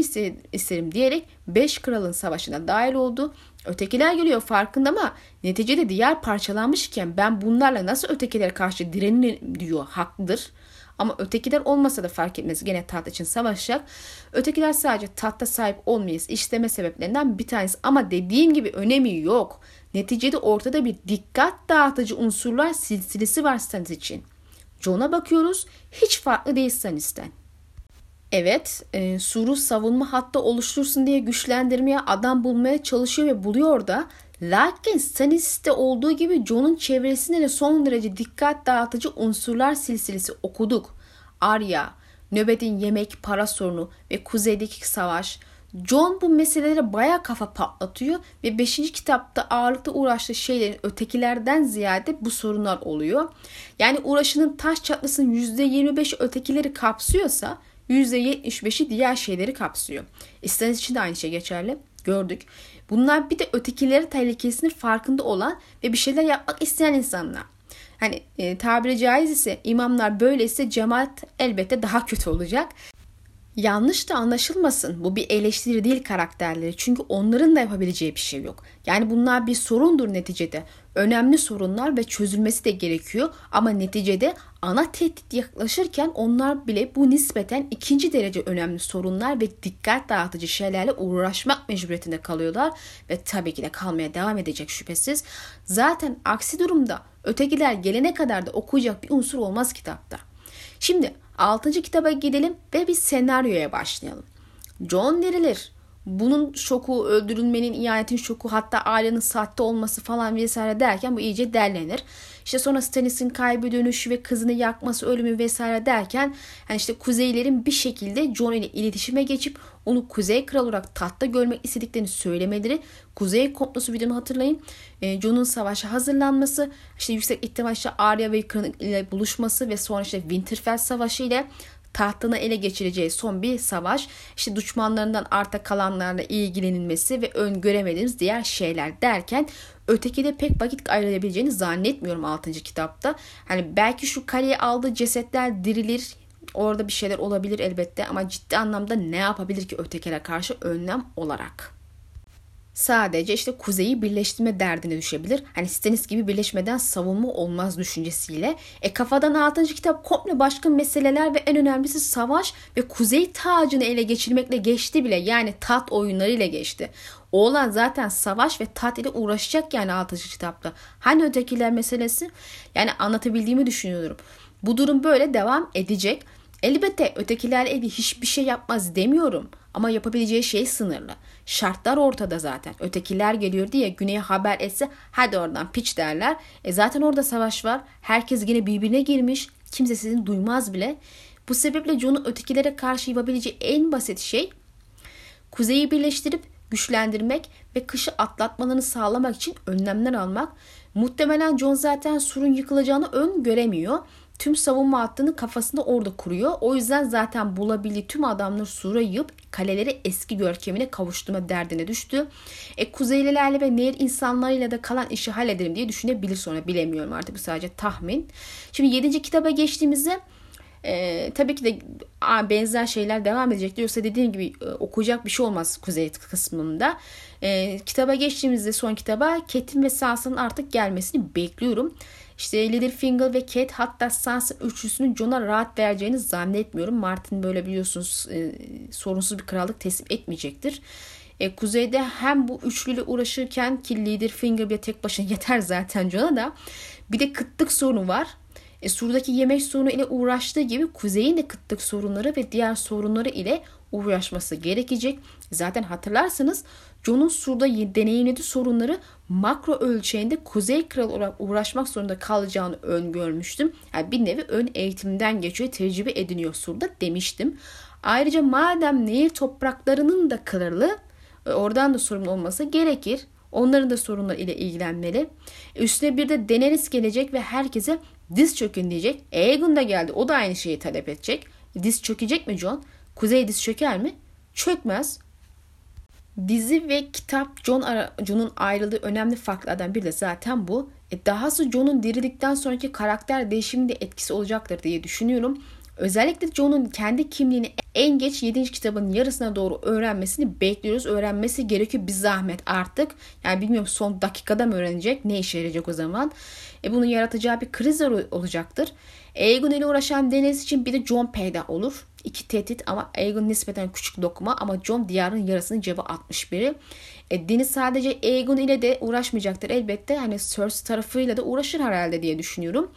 isterim diyerek beş kralın savaşına dahil oldu. Ötekiler geliyor farkında ama neticede diğer parçalanmışken ben bunlarla nasıl ötekilere karşı direnirim diyor haklıdır. Ama ötekiler olmasa da fark etmez. Gene taht için savaşacak. Ötekiler sadece tahta sahip olmayız. İşleme sebeplerinden bir tanesi. Ama dediğim gibi önemi yok. Neticede ortada bir dikkat dağıtıcı unsurlar silsilesi var Stannis için. John'a bakıyoruz. Hiç farklı değil Stannis'ten. Evet, e, Sur'u savunma hattı oluştursun diye güçlendirmeye adam bulmaya çalışıyor ve buluyor da Lakin Stannis'te olduğu gibi Jon'un çevresinde de son derece dikkat dağıtıcı unsurlar silsilesi okuduk. Arya, nöbetin yemek, para sorunu ve kuzeydeki savaş. John bu meselelere baya kafa patlatıyor ve 5. kitapta ağırlıkta uğraştığı şeylerin ötekilerden ziyade bu sorunlar oluyor. Yani uğraşının taş çatlasının %25 ötekileri kapsıyorsa %75'i diğer şeyleri kapsıyor. İsteniz için de aynı şey geçerli. Gördük. Bunlar bir de ötekileri tehlikesinin farkında olan ve bir şeyler yapmak isteyen insanlar. Hani e, tabiri caiz ise imamlar böyleyse cemaat elbette daha kötü olacak. Yanlış da anlaşılmasın. Bu bir eleştiri değil karakterleri. Çünkü onların da yapabileceği bir şey yok. Yani bunlar bir sorundur neticede. Önemli sorunlar ve çözülmesi de gerekiyor. Ama neticede ana tehdit yaklaşırken onlar bile bu nispeten ikinci derece önemli sorunlar ve dikkat dağıtıcı şeylerle uğraşmak mecburiyetinde kalıyorlar. Ve tabii ki de kalmaya devam edecek şüphesiz. Zaten aksi durumda ötekiler gelene kadar da okuyacak bir unsur olmaz kitapta. Şimdi 6. kitaba gidelim ve bir senaryoya başlayalım. John dirilir. Bunun şoku, öldürülmenin, ihanetin şoku, hatta ailenin sahte olması falan vesaire derken bu iyice derlenir. İşte sonra Stannis'in kaybı dönüşü ve kızını yakması, ölümü vesaire derken yani işte kuzeylerin bir şekilde Jon ile iletişime geçip onu Kuzey Kral olarak tahtta görmek istediklerini söylemeleri. Kuzey komplosu videonu hatırlayın. E, Jon'un savaşa hazırlanması, işte yüksek ihtimal işte Arya ve Kran ile buluşması ve sonra işte Winterfell savaşı ile tahtını ele geçireceği son bir savaş, işte düşmanlarından arta kalanlarla ilgilenilmesi ve öngöremediğimiz diğer şeyler derken öteki de pek vakit ayrılabileceğini zannetmiyorum 6. kitapta. Hani belki şu kaleye aldığı cesetler dirilir, orada bir şeyler olabilir elbette ama ciddi anlamda ne yapabilir ki ötekilere karşı önlem olarak? Sadece işte kuzeyi birleştirme derdine düşebilir. Hani Stannis gibi birleşmeden savunma olmaz düşüncesiyle. E kafadan 6. kitap komple başka meseleler ve en önemlisi savaş ve kuzey tacını ele geçirmekle geçti bile. Yani tat oyunlarıyla geçti. Oğlan zaten savaş ve tat ile uğraşacak yani 6. kitapta. Hani ötekiler meselesi? Yani anlatabildiğimi düşünüyorum. Bu durum böyle devam edecek. Elbette ötekiler ilgili hiçbir şey yapmaz demiyorum. Ama yapabileceği şey sınırlı. Şartlar ortada zaten. Ötekiler geliyor diye güneye haber etse hadi oradan piç derler. E zaten orada savaş var. Herkes yine birbirine girmiş. Kimse sizin duymaz bile. Bu sebeple John'un ötekilere karşı yapabileceği en basit şey kuzeyi birleştirip güçlendirmek ve kışı atlatmalarını sağlamak için önlemler almak. Muhtemelen John zaten surun yıkılacağını ön göremiyor tüm savunma hattını kafasında orada kuruyor. O yüzden zaten bulabildiği tüm adamları sura yığıp kaleleri eski görkemine kavuşturma derdine düştü. E Kuzeylilerle ve Nehir insanlarıyla da kalan işi hallederim diye düşünebilir sonra bilemiyorum artık bu sadece tahmin. Şimdi 7. kitaba geçtiğimizde e, tabii ki de a, benzer şeyler devam edecek. Yoksa dediğim gibi e, okuyacak bir şey olmaz kuzey kısmında. E, kitaba geçtiğimizde son kitaba Ket'in ve Sansa'nın artık gelmesini bekliyorum. İşte Littlefinger ve Kate hatta Sansa üçlüsünün Jon'a rahat vereceğini zannetmiyorum. Martin böyle biliyorsunuz e, sorunsuz bir krallık teslim etmeyecektir. E, kuzeyde hem bu üçlüyle uğraşırken ki Littlefinger bir tek başına yeter zaten Jon'a da bir de kıtlık sorunu var. E, Sur'daki yemek sorunu ile uğraştığı gibi kuzeyin de kıtlık sorunları ve diğer sorunları ile uğraşması gerekecek. Zaten hatırlarsanız John'un Sur'da deneyimlediği sorunları makro ölçeğinde Kuzey Kral olarak uğraşmak zorunda kalacağını öngörmüştüm. Yani bir nevi ön eğitimden geçiyor, tecrübe ediniyor Sur'da demiştim. Ayrıca madem nehir topraklarının da kırılı, e, oradan da sorun olması gerekir. Onların da sorunları ile ilgilenmeli. Üstüne bir de Daenerys gelecek ve herkese diz çökün diyecek. Aegon da geldi. O da aynı şeyi talep edecek. Diz çökecek mi John? Kuzey diz çöker mi? Çökmez. Dizi ve kitap John John'un ayrıldığı önemli farklardan biri de zaten bu. E dahası John'un dirildikten sonraki karakter değişiminde etkisi olacaktır diye düşünüyorum. Özellikle John'un kendi kimliğini en geç 7. kitabın yarısına doğru öğrenmesini bekliyoruz. Öğrenmesi gerekiyor bir zahmet artık. Yani bilmiyorum son dakikada mı öğrenecek? Ne işe yarayacak o zaman? E bunun yaratacağı bir kriz olacaktır. Aegon ile uğraşan Deniz için bir de John peyda olur. İki tehdit ama Aegon nispeten küçük dokuma ama John diyarın yarısını cebe atmış biri. E, Deniz sadece Aegon ile de uğraşmayacaktır elbette. Hani Cersei tarafıyla da uğraşır herhalde diye düşünüyorum.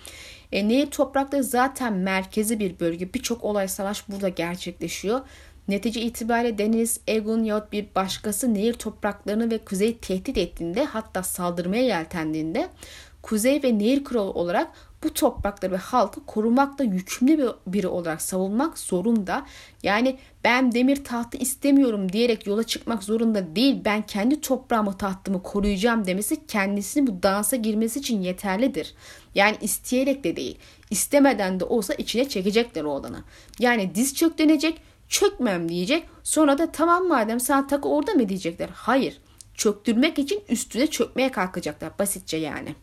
E, Nehir toprakları zaten merkezi bir bölge. Birçok olay savaş burada gerçekleşiyor. Netice itibariyle Deniz, Aegon yahut bir başkası nehir topraklarını ve kuzeyi tehdit ettiğinde hatta saldırmaya yeltendiğinde kuzey ve nehir kralı olarak bu toprakları ve halkı korumakla yükümlü bir biri olarak savunmak zorunda. Yani ben demir tahtı istemiyorum diyerek yola çıkmak zorunda değil. Ben kendi toprağımı tahtımı koruyacağım demesi kendisini bu dansa girmesi için yeterlidir. Yani isteyerek de değil. istemeden de olsa içine çekecekler o olanı. Yani diz çöklenecek, çökmem diyecek. Sonra da tamam madem sen takı orada mı diyecekler. Hayır. Çöktürmek için üstüne çökmeye kalkacaklar. Basitçe yani.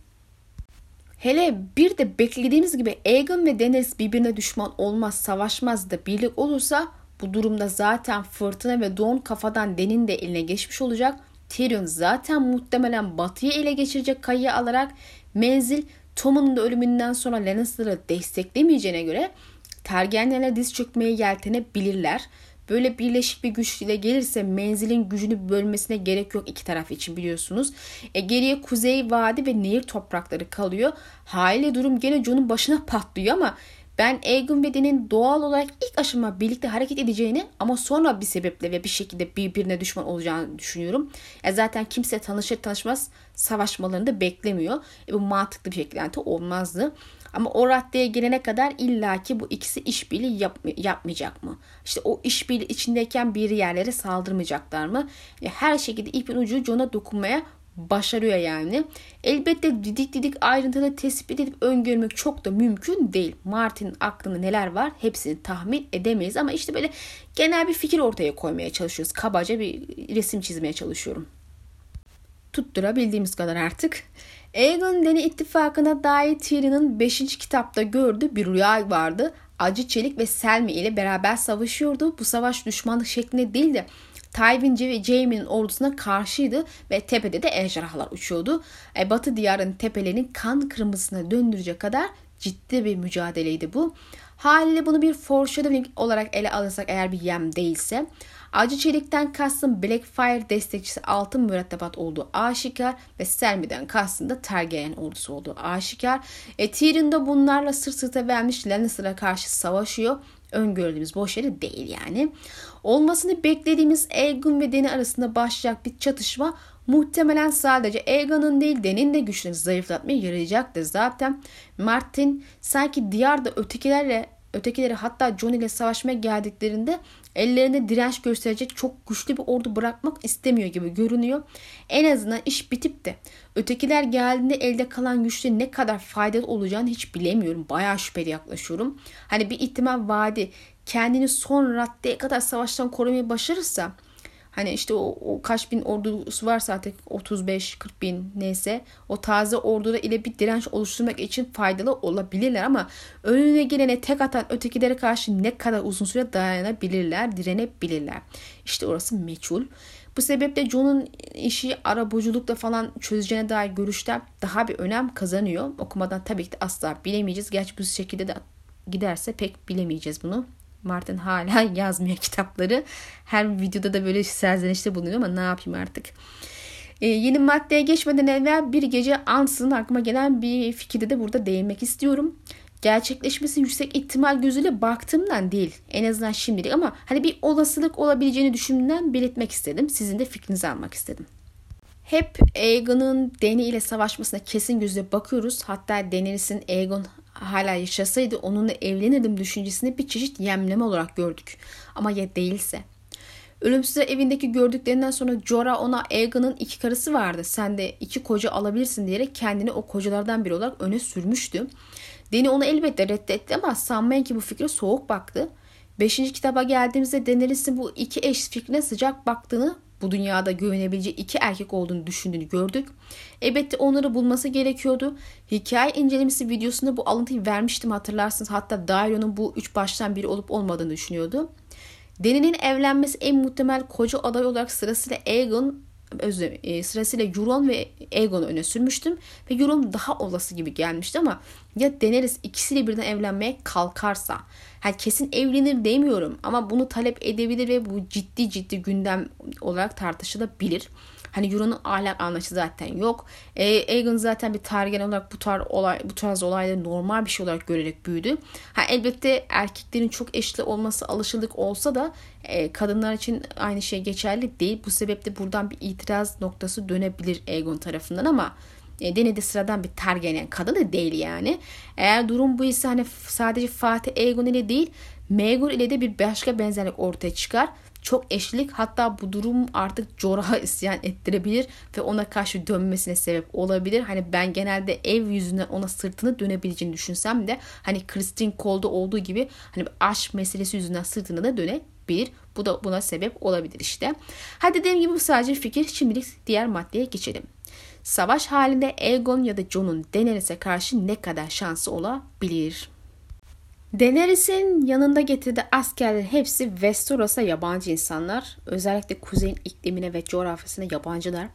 Hele bir de beklediğimiz gibi Aegon ve Daenerys birbirine düşman olmaz, savaşmaz da birlik olursa bu durumda zaten Fırtına ve Don kafadan Den'in de eline geçmiş olacak. Tyrion zaten muhtemelen batıyı ele geçirecek kayıya alarak menzil Tom'un da ölümünden sonra Lannister'ı desteklemeyeceğine göre Targaryen'le diz çökmeye yeltenebilirler. Böyle birleşik bir güçle gelirse menzilin gücünü bölmesine gerek yok iki taraf için biliyorsunuz. E, geriye kuzey vadi ve nehir toprakları kalıyor. Haliyle durum gene Jon'un başına patlıyor ama ben Aegon ve Den'in doğal olarak ilk aşama birlikte hareket edeceğini ama sonra bir sebeple ve bir şekilde birbirine düşman olacağını düşünüyorum. E zaten kimse tanışır tanışmaz savaşmalarını da beklemiyor. E bu mantıklı bir beklenti olmazdı. Ama o raddeye gelene kadar illaki bu ikisi işbirliği yap, yapmayacak mı? İşte o işbirliği içindeyken bir yerlere saldırmayacaklar mı? Ya her şekilde ipin ucu John'a dokunmaya başarıyor yani. Elbette didik didik ayrıntılı tespit edip öngörmek çok da mümkün değil. Martin'in aklında neler var hepsini tahmin edemeyiz ama işte böyle genel bir fikir ortaya koymaya çalışıyoruz. Kabaca bir resim çizmeye çalışıyorum. Tutturabildiğimiz kadar artık. Aegon Deni ittifakına dair Tyrion'un 5. kitapta gördüğü bir rüya vardı. Acı Çelik ve Selmy ile beraber savaşıyordu. Bu savaş düşmanlık şeklinde değil de Tywin ve Jaime'nin ordusuna karşıydı ve tepede de ejderhalar uçuyordu. E, Batı diyarın tepelerinin kan kırmızısına döndürecek kadar ciddi bir mücadeleydi bu. Haliyle bunu bir foreshadowing olarak ele alırsak eğer bir yem değilse Acı Çelik'ten kastım Blackfire destekçisi altın mürettebat olduğu aşikar ve Selmy'den kastım da Targaryen ordusu olduğu aşikar. E, Tyrion da bunlarla sırt sırta vermiş Lannister'a karşı savaşıyor. Öngördüğümüz boş yeri değil yani. Olmasını beklediğimiz Aegon ve Dany arasında başlayacak bir çatışma muhtemelen sadece Aegon'un değil Dany'nin de güçlerini zayıflatmaya yarayacaktır. Zaten Martin sanki diyarda ötekilerle ötekileri hatta Jon ile savaşmaya geldiklerinde ellerinde direnç gösterecek çok güçlü bir ordu bırakmak istemiyor gibi görünüyor. En azından iş bitip de ötekiler geldiğinde elde kalan güçle ne kadar faydalı olacağını hiç bilemiyorum. Bayağı şüpheli yaklaşıyorum. Hani bir ihtimal vadi kendini son raddeye kadar savaştan korumayı başarırsa Hani işte o, o kaç bin ordusu varsa artık 35 40 bin neyse o taze orduda ile bir direnç oluşturmak için faydalı olabilirler ama önüne gelene tek atan ötekilere karşı ne kadar uzun süre dayanabilirler, direnebilirler. İşte orası meçhul. Bu sebeple John'un işi arabuculukla falan çözeceğine dair görüşler daha bir önem kazanıyor. Okumadan tabii ki de asla bilemeyeceğiz. Gerçi bu şekilde de giderse pek bilemeyeceğiz bunu. Martin hala yazmıyor kitapları. Her videoda da böyle serzenişte bulunuyor ama ne yapayım artık. Ee, yeni maddeye geçmeden evvel bir gece ansızın aklıma gelen bir fikirde de burada değinmek istiyorum. Gerçekleşmesi yüksek ihtimal gözüyle baktığımdan değil. En azından şimdilik ama hani bir olasılık olabileceğini düşündüğümden belirtmek istedim. Sizin de fikrinizi almak istedim. Hep Aegon'un Dany ile savaşmasına kesin gözle bakıyoruz. Hatta Daenerys'in Aegon hala yaşasaydı onunla evlenirdim düşüncesini bir çeşit yemleme olarak gördük. Ama ya değilse? Ölümsüzler evindeki gördüklerinden sonra Jorah ona Aegon'un iki karısı vardı. Sen de iki koca alabilirsin diyerek kendini o kocalardan biri olarak öne sürmüştü. Deni onu elbette reddetti ama sanmayın ki bu fikre soğuk baktı. Beşinci kitaba geldiğimizde Daenerys'in bu iki eş fikrine sıcak baktığını bu dünyada güvenebileceği iki erkek olduğunu düşündüğünü gördük. Elbette onları bulması gerekiyordu. Hikaye incelemesi videosunda bu alıntıyı vermiştim hatırlarsınız. Hatta Dairo'nun bu üç baştan biri olup olmadığını düşünüyordu. Deni'nin evlenmesi en muhtemel koca aday olarak sırasıyla Aegon özür e, sırasıyla Euron ve Aegon'u öne sürmüştüm. Ve Euron daha olası gibi gelmişti ama ya Daenerys ikisiyle birden evlenmeye kalkarsa yani kesin evlenir demiyorum ama bunu talep edebilir ve bu ciddi ciddi gündem olarak tartışılabilir. Hani Euron'un ahlak anlayışı zaten yok. E, Aegon zaten bir Targaryen olarak bu tarz olay bu tarz olayları normal bir şey olarak görerek büyüdü. Ha elbette erkeklerin çok eşli olması alışıldık olsa da e, kadınlar için aynı şey geçerli değil. Bu sebeple buradan bir itiraz noktası dönebilir Aegon tarafından ama e, Deni de sıradan bir Targaryen kadını değil yani. Eğer durum bu ise hani sadece Fatih Aegon ile değil Maegor ile de bir başka benzerlik ortaya çıkar çok eşlik hatta bu durum artık Jorah'a isyan ettirebilir ve ona karşı dönmesine sebep olabilir. Hani ben genelde ev yüzünden ona sırtını dönebileceğini düşünsem de hani Christine Cole'da olduğu gibi hani aşk meselesi yüzünden sırtını da dönebilir. Bu da buna sebep olabilir işte. Hadi dediğim gibi bu sadece fikir. Şimdilik diğer maddeye geçelim. Savaş halinde Aegon ya da Jon'un Daenerys'e karşı ne kadar şansı olabilir? Daenerys'in yanında getirdiği askerlerin hepsi Westeros'a yabancı insanlar. Özellikle kuzeyin iklimine ve coğrafyasına yabancılar.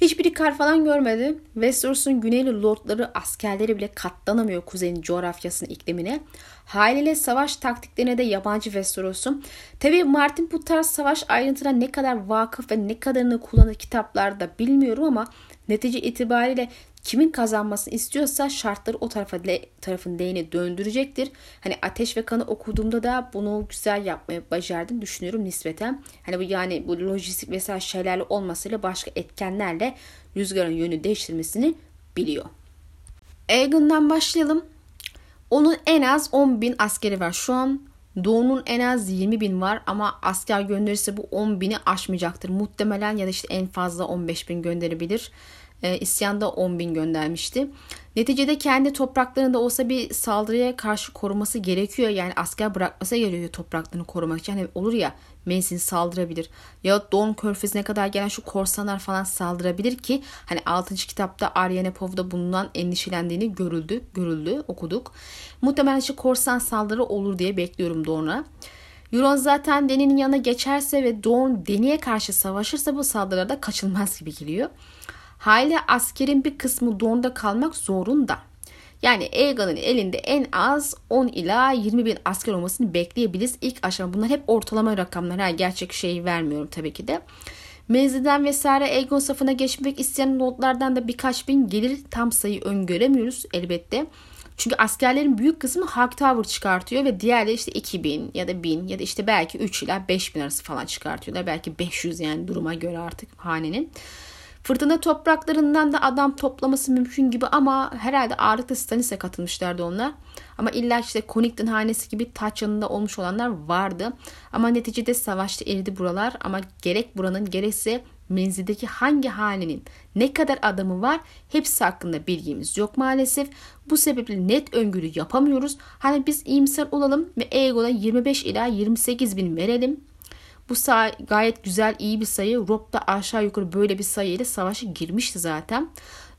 Hiçbiri kar falan görmedi. Westeros'un güneyli lordları askerleri bile katlanamıyor kuzeyin coğrafyasının iklimine. Haliyle savaş taktiklerine de yabancı Westeros'un. Tabi Martin bu tarz savaş ayrıntılarına ne kadar vakıf ve ne kadarını kullanır kitaplarda bilmiyorum ama netice itibariyle kimin kazanmasını istiyorsa şartları o tarafa tarafın lehine döndürecektir. Hani ateş ve kanı okuduğumda da bunu güzel yapmayı başardım düşünüyorum nispeten. Hani bu yani bu lojistik vesaire şeylerle olmasıyla başka etkenlerle rüzgarın yönü değiştirmesini biliyor. Aegon'dan başlayalım. Onun en az 10 bin askeri var. Şu an Doğu'nun en az 20 bin var ama asker gönderirse bu 10 bini aşmayacaktır. Muhtemelen ya da işte en fazla 15 bin gönderebilir e, isyanda 10 bin göndermişti. Neticede kendi topraklarında olsa bir saldırıya karşı koruması gerekiyor. Yani asker bırakması gerekiyor topraklarını korumak için. Hani olur ya Mensin saldırabilir. Ya Don Körfezi'ne kadar gelen şu korsanlar falan saldırabilir ki hani 6. kitapta Arya Nepov'da bundan endişelendiğini görüldü, görüldü, okuduk. Muhtemelen işte korsan saldırı olur diye bekliyorum Don'a. Euron zaten Dany'nin yanına geçerse ve Dorne Dany'e karşı savaşırsa bu saldırıda kaçılmaz gibi geliyor. Haliyle askerin bir kısmı Dorne'da kalmak zorunda. Yani Aegon'un elinde en az 10 ila 20 bin asker olmasını bekleyebiliriz. İlk aşama bunlar hep ortalama rakamlar. Ha, gerçek şeyi vermiyorum tabii ki de. Menzilden vesaire Aegon safına geçmek isteyen notlardan da birkaç bin gelir. Tam sayı öngöremiyoruz elbette. Çünkü askerlerin büyük kısmı Hawk Tower çıkartıyor ve diğerleri işte 2000 ya da 1000 ya da işte belki 3 ila 5000 arası falan çıkartıyorlar. Belki 500 yani duruma göre artık hanenin. Fırtına topraklarından da adam toplaması mümkün gibi ama herhalde ağırlıkta Stanis'e katılmışlardı onlar. Ama illa işte Konington hanesi gibi taç yanında olmuş olanlar vardı. Ama neticede savaşta eridi buralar ama gerek buranın gerekse menzildeki hangi hanenin ne kadar adamı var hepsi hakkında bilgimiz yok maalesef. Bu sebeple net öngörü yapamıyoruz. Hani biz iyimser olalım ve Aegon'a 25 ila 28 bin verelim. Bu say gayet güzel iyi bir sayı. Rob da aşağı yukarı böyle bir sayıyla savaşa girmişti zaten.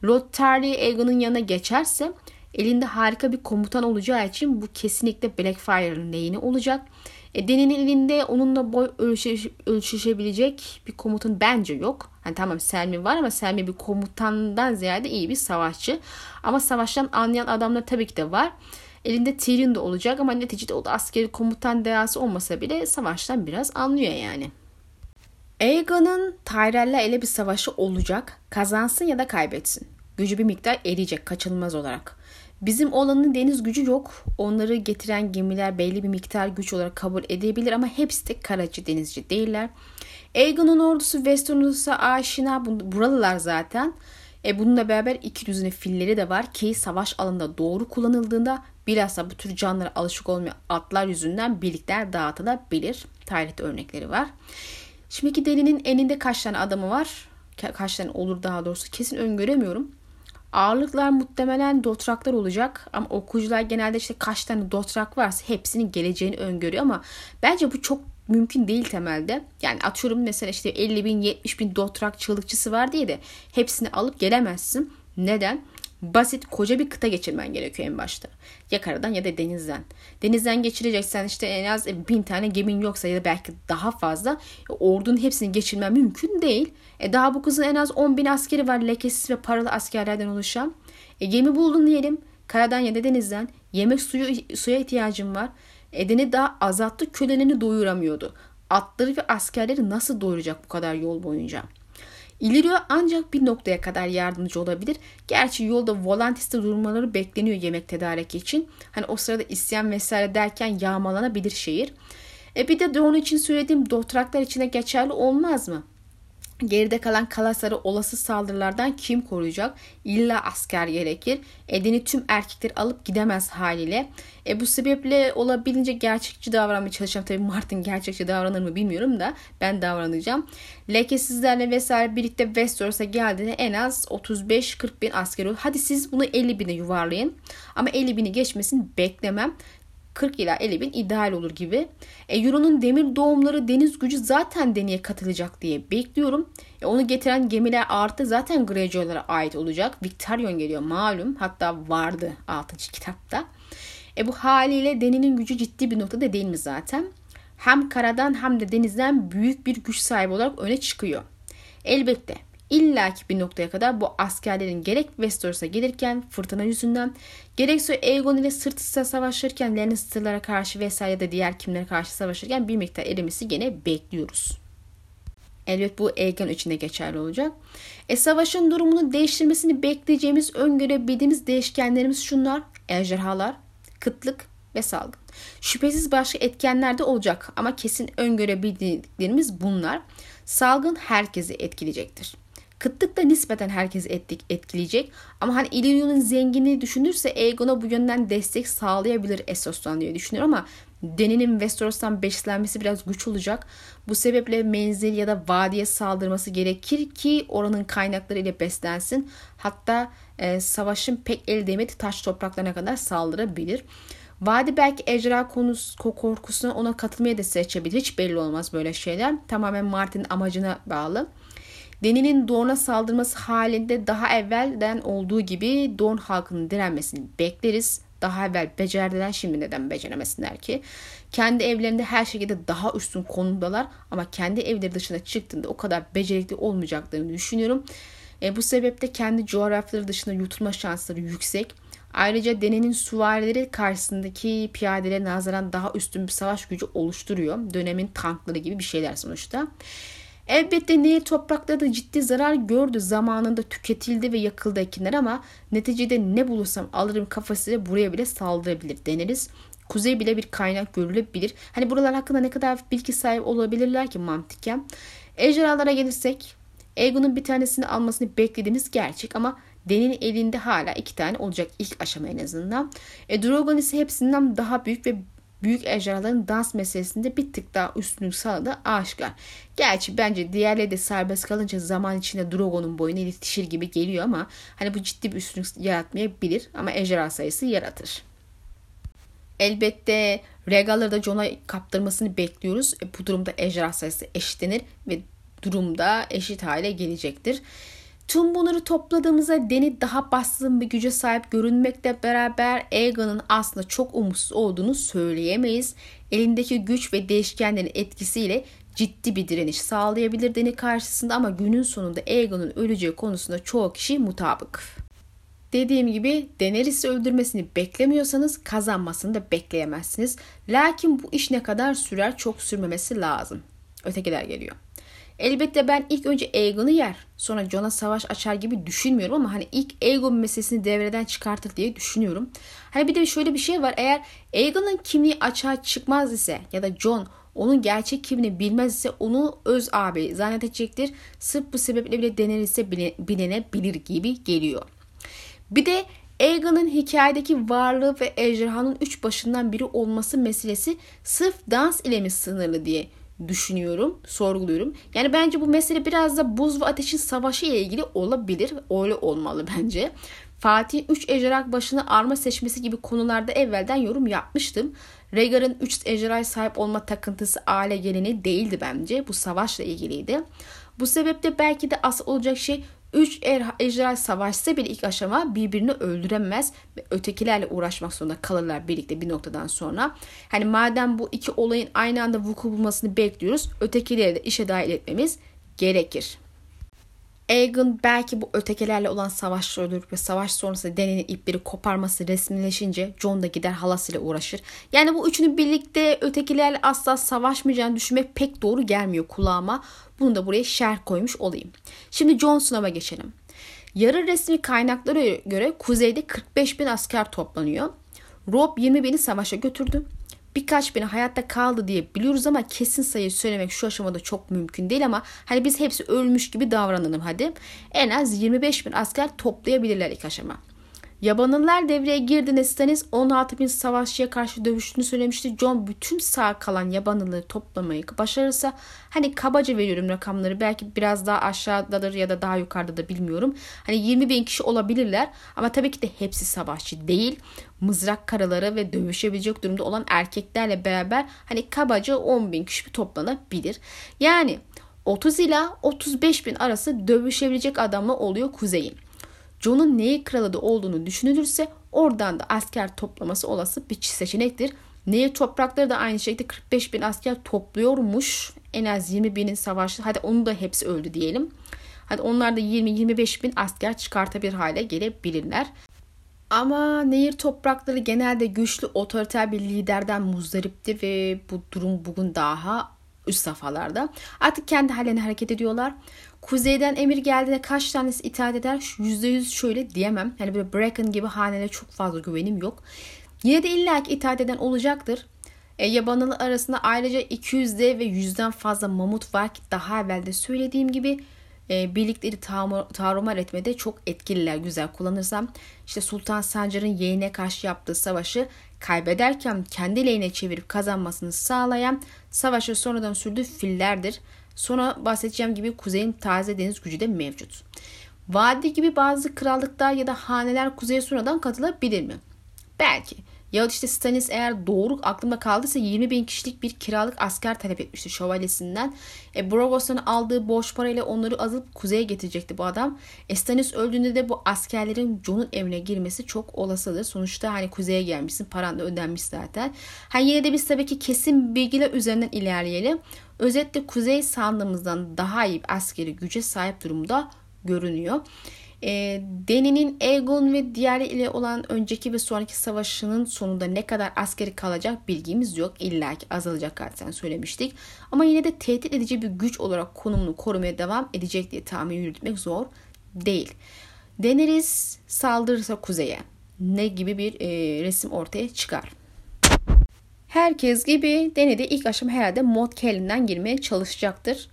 Lord Tarly Aegon'un yanına geçerse elinde harika bir komutan olacağı için bu kesinlikle Blackfire'ın lehine olacak. E, Deni'nin elinde onunla boy ölçüş, ölçüşebilecek bir komutan bence yok. Hani tamam Selmi var ama Selmi bir komutandan ziyade iyi bir savaşçı. Ama savaştan anlayan adamlar tabii ki de var. Elinde Tyrion de olacak ama neticede o da askeri komutan değası olmasa bile savaştan biraz anlıyor yani. Aegon'un Tyrell'le ele bir savaşı olacak. Kazansın ya da kaybetsin. Gücü bir miktar eriyecek kaçınılmaz olarak. Bizim olanın deniz gücü yok. Onları getiren gemiler belli bir miktar güç olarak kabul edebilir ama hepsi de karacı denizci değiller. Aegon'un ordusu Westeros'a aşina buralılar zaten. E bununla beraber iki düzine filleri de var ki savaş alanında doğru kullanıldığında bilhassa bu tür canlara alışık olmayan atlar yüzünden birlikler dağıtılabilir. Tarihte örnekleri var. Şimdiki delinin eninde kaç tane adamı var? Kaç tane olur daha doğrusu kesin öngöremiyorum. Ağırlıklar muhtemelen dotraklar olacak ama okuyucular genelde işte kaç tane dotrak varsa hepsinin geleceğini öngörüyor ama bence bu çok mümkün değil temelde. Yani atıyorum mesela işte 50 bin 70 bin dotrak çığlıkçısı var diye de hepsini alıp gelemezsin. Neden? basit koca bir kıta geçirmen gerekiyor en başta. Ya karadan ya da denizden. Denizden geçireceksen işte en az bin tane gemin yoksa ya da belki daha fazla e, ordunun hepsini geçirmen mümkün değil. E daha bu kızın en az 10 bin askeri var lekesiz ve paralı askerlerden oluşan. E gemi buldun diyelim karadan ya da denizden. Yemek suyu suya ihtiyacın var. Edeni daha azalttı kölelerini doyuramıyordu. Atları ve askerleri nasıl doyuracak bu kadar yol boyunca? İlirio ancak bir noktaya kadar yardımcı olabilir. Gerçi yolda volantiste durmaları bekleniyor yemek tedariki için. Hani o sırada isyan vesaire derken yağmalanabilir şehir. E bir de onun için söylediğim dotraklar içine geçerli olmaz mı? Geride kalan Kalasar'ı olası saldırılardan kim koruyacak? İlla asker gerekir. Edeni tüm erkekler alıp gidemez haliyle. E bu sebeple olabildiğince gerçekçi davranmaya çalışacağım. Tabii Martin gerçekçi davranır mı bilmiyorum da ben davranacağım. Lekesizlerle vesaire birlikte Westeros'a geldiğinde en az 35-40 bin asker olur. Hadi siz bunu 50 bine yuvarlayın. Ama 50 bini geçmesini beklemem. 40 ila 50 bin ideal olur gibi. E, Euro'nun demir doğumları deniz gücü zaten deneye katılacak diye bekliyorum. E, onu getiren gemiler artı zaten Greyjoy'lara ait olacak. Victorion geliyor malum. Hatta vardı 6. kitapta. E, bu haliyle deninin gücü ciddi bir noktada değil mi zaten? Hem karadan hem de denizden büyük bir güç sahibi olarak öne çıkıyor. Elbette illaki bir noktaya kadar bu askerlerin gerek Westeros'a gelirken fırtına yüzünden gerekse Aegon ile sırt sıra savaşırken Lannister'lara karşı vesaire de diğer kimlere karşı savaşırken bir miktar erimesi gene bekliyoruz. Elbet bu Aegon içinde geçerli olacak. E savaşın durumunu değiştirmesini bekleyeceğimiz, öngörebildiğimiz değişkenlerimiz şunlar. Ejderhalar, kıtlık ve salgın. Şüphesiz başka etkenler de olacak ama kesin öngörebildiklerimiz bunlar. Salgın herkesi etkileyecektir. Kıtlık da nispeten herkesi ettik, etkileyecek. Ama hani Illyrio'nun zenginliği düşünürse Aegon'a bu yönden destek sağlayabilir Essos'tan diye düşünüyorum ama Deni'nin Westeros'tan beslenmesi biraz güç olacak. Bu sebeple menzil ya da vadiye saldırması gerekir ki oranın kaynakları ile beslensin. Hatta e, savaşın pek el değmedi taş topraklarına kadar saldırabilir. Vadi belki ejderha konusu korkusuna ona katılmaya da seçebilir. Hiç belli olmaz böyle şeyler. Tamamen Martin'in amacına bağlı. Deni'nin Dorne'a saldırması halinde daha evvelden olduğu gibi Dorne halkının direnmesini bekleriz. Daha evvel becerdiler şimdi neden beceremesinler ki? Kendi evlerinde her şekilde daha üstün konumdalar ama kendi evleri dışına çıktığında o kadar becerikli olmayacaklarını düşünüyorum. E, bu sebeple kendi coğrafyaları dışında yutulma şansları yüksek. Ayrıca Deni'nin süvarileri karşısındaki piyadelere nazaran daha üstün bir savaş gücü oluşturuyor. Dönemin tankları gibi bir şeyler sonuçta. Elbette Nehir toprakları da ciddi zarar gördü. Zamanında tüketildi ve yakıldı ekinler ama neticede ne bulursam alırım kafasıyla buraya bile saldırabilir deneriz. Kuzey bile bir kaynak görülebilir. Hani buralar hakkında ne kadar bilgi sahibi olabilirler ki mantıken. Ejderhalara gelirsek Aegon'un bir tanesini almasını beklediğimiz gerçek ama Deni'nin elinde hala iki tane olacak ilk aşama en azından. E, Drogon ise hepsinden daha büyük ve büyük ejderhaların dans meselesinde bir tık daha üstünlük sağladı aşikar. Gerçi bence diğerleri de serbest kalınca zaman içinde Drogon'un boyuna yetişir gibi geliyor ama hani bu ciddi bir üstünlük yaratmayabilir ama ejderha sayısı yaratır. Elbette Regaları da Jon'a kaptırmasını bekliyoruz. E, bu durumda ejderha sayısı eşitlenir ve durumda eşit hale gelecektir. Tüm bunları topladığımızda Deni daha baskın bir güce sahip görünmekle beraber Aegon'un aslında çok umutsuz olduğunu söyleyemeyiz. Elindeki güç ve değişkenlerin etkisiyle ciddi bir direniş sağlayabilir Deni karşısında ama günün sonunda Aegon'un öleceği konusunda çoğu kişi mutabık. Dediğim gibi Daenerys'i öldürmesini beklemiyorsanız kazanmasını da bekleyemezsiniz. Lakin bu iş ne kadar sürer çok sürmemesi lazım. Ötekiler geliyor. Elbette ben ilk önce Aegon'u yer. Sonra Jon'a savaş açar gibi düşünmüyorum ama hani ilk Aegon meselesini devreden çıkartır diye düşünüyorum. Hani bir de şöyle bir şey var. Eğer Aegon'un kimliği açığa çıkmaz ise ya da Jon onun gerçek kimliğini bilmez ise onu öz abi zannedecektir. Sırf bu sebeple bile denenirse bilinebilir gibi geliyor. Bir de Aegon'un hikayedeki varlığı ve ejderhanın üç başından biri olması meselesi sırf dans ile mi sınırlı diye düşünüyorum, sorguluyorum. Yani bence bu mesele biraz da buz ve ateşin savaşı ile ilgili olabilir. Öyle olmalı bence. Fatih 3 ejderha başına arma seçmesi gibi konularda evvelden yorum yapmıştım. Rhaegar'ın 3 ejderhaya sahip olma takıntısı aile geleni değildi bence. Bu savaşla ilgiliydi. Bu sebeple belki de asıl olacak şey 3 er, ejderha savaşsa bile ilk aşama birbirini öldüremez ve ötekilerle uğraşmak zorunda kalırlar birlikte bir noktadan sonra. Hani madem bu iki olayın aynı anda vuku bulmasını bekliyoruz ötekileri de işe dahil etmemiz gerekir. Aegon belki bu ötekilerle olan savaşları öldürüp ve savaş sonrası Dany'nin ipleri koparması resmileşince Jon da gider halasıyla uğraşır. Yani bu üçünün birlikte ötekilerle asla savaşmayacağını düşünmek pek doğru gelmiyor kulağıma. Bunu da buraya şerh koymuş olayım. Şimdi Jon Snow'a geçelim. Yarı resmi kaynaklara göre kuzeyde 45 bin asker toplanıyor. Rob 20 bini savaşa götürdü birkaç bini hayatta kaldı diye biliyoruz ama kesin sayı söylemek şu aşamada çok mümkün değil ama hani biz hepsi ölmüş gibi davranalım hadi. En az 25 bin asker toplayabilirler ilk aşama. Yabanlılar devreye girdiğinde Stannis 16 bin savaşçıya karşı dövüştüğünü söylemişti. John bütün sağ kalan yabanlıları toplamayı başarırsa hani kabaca veriyorum rakamları belki biraz daha aşağıdadır ya da daha yukarıda da bilmiyorum. Hani 20 bin kişi olabilirler ama tabii ki de hepsi savaşçı değil. Mızrak karaları ve dövüşebilecek durumda olan erkeklerle beraber hani kabaca 10 bin kişi toplanabilir. Yani 30 ila 35 bin arası dövüşebilecek adamla oluyor kuzeyin. John'un neyi kraladı olduğunu düşünülürse oradan da asker toplaması olası bir seçenektir. Nehir toprakları da aynı şekilde 45 bin asker topluyormuş. En az 20 binin savaşlı. Hadi onu da hepsi öldü diyelim. Hadi onlar da 20-25 bin asker çıkartabilir hale gelebilirler. Ama nehir toprakları genelde güçlü otoriter bir liderden muzdaripti ve bu durum bugün daha üst safhalarda. Artık kendi hallerine hareket ediyorlar. Kuzeyden emir geldiğinde kaç tanesi itaat eder? %100 şöyle diyemem. Yani böyle Bracken gibi hanelere çok fazla güvenim yok. Yine de illaki itaat eden olacaktır. E, yabanılı arasında ayrıca 200'de ve 100'den fazla mamut var ki daha evvel de söylediğim gibi e, birlikleri tarumar etmede çok etkililer güzel kullanırsam. İşte Sultan Sancar'ın yeğene karşı yaptığı savaşı kaybederken kendi lehine çevirip kazanmasını sağlayan savaşı sonradan sürdüğü fillerdir. Sonra bahsedeceğim gibi kuzeyin taze deniz gücü de mevcut. Vadi gibi bazı krallıklar ya da haneler kuzeye sonradan katılabilir mi? Belki. Ya işte Stannis eğer doğru aklımda kaldıysa 20 bin kişilik bir kiralık asker talep etmişti şövalyesinden. E, Brogos'tan aldığı borç parayla onları alıp kuzeye getirecekti bu adam. E, Stannis öldüğünde de bu askerlerin Jon'un evine girmesi çok olasıdır. Sonuçta hani kuzeye gelmişsin paran da ödenmiş zaten. Hani yine de biz tabii ki kesin bilgiler üzerinden ilerleyelim. Özetle kuzey sandığımızdan daha iyi bir askeri güce sahip durumda görünüyor. E, Deni'nin Aegon ve diğer ile olan önceki ve sonraki savaşının sonunda ne kadar askeri kalacak bilgimiz yok. İlla ki azalacak zaten söylemiştik. Ama yine de tehdit edici bir güç olarak konumunu korumaya devam edecek diye tahmin yürütmek zor değil. Deneriz saldırırsa kuzeye ne gibi bir e, resim ortaya çıkar. Herkes gibi denedi ilk aşama herhalde Mod Kelly'den girmeye çalışacaktır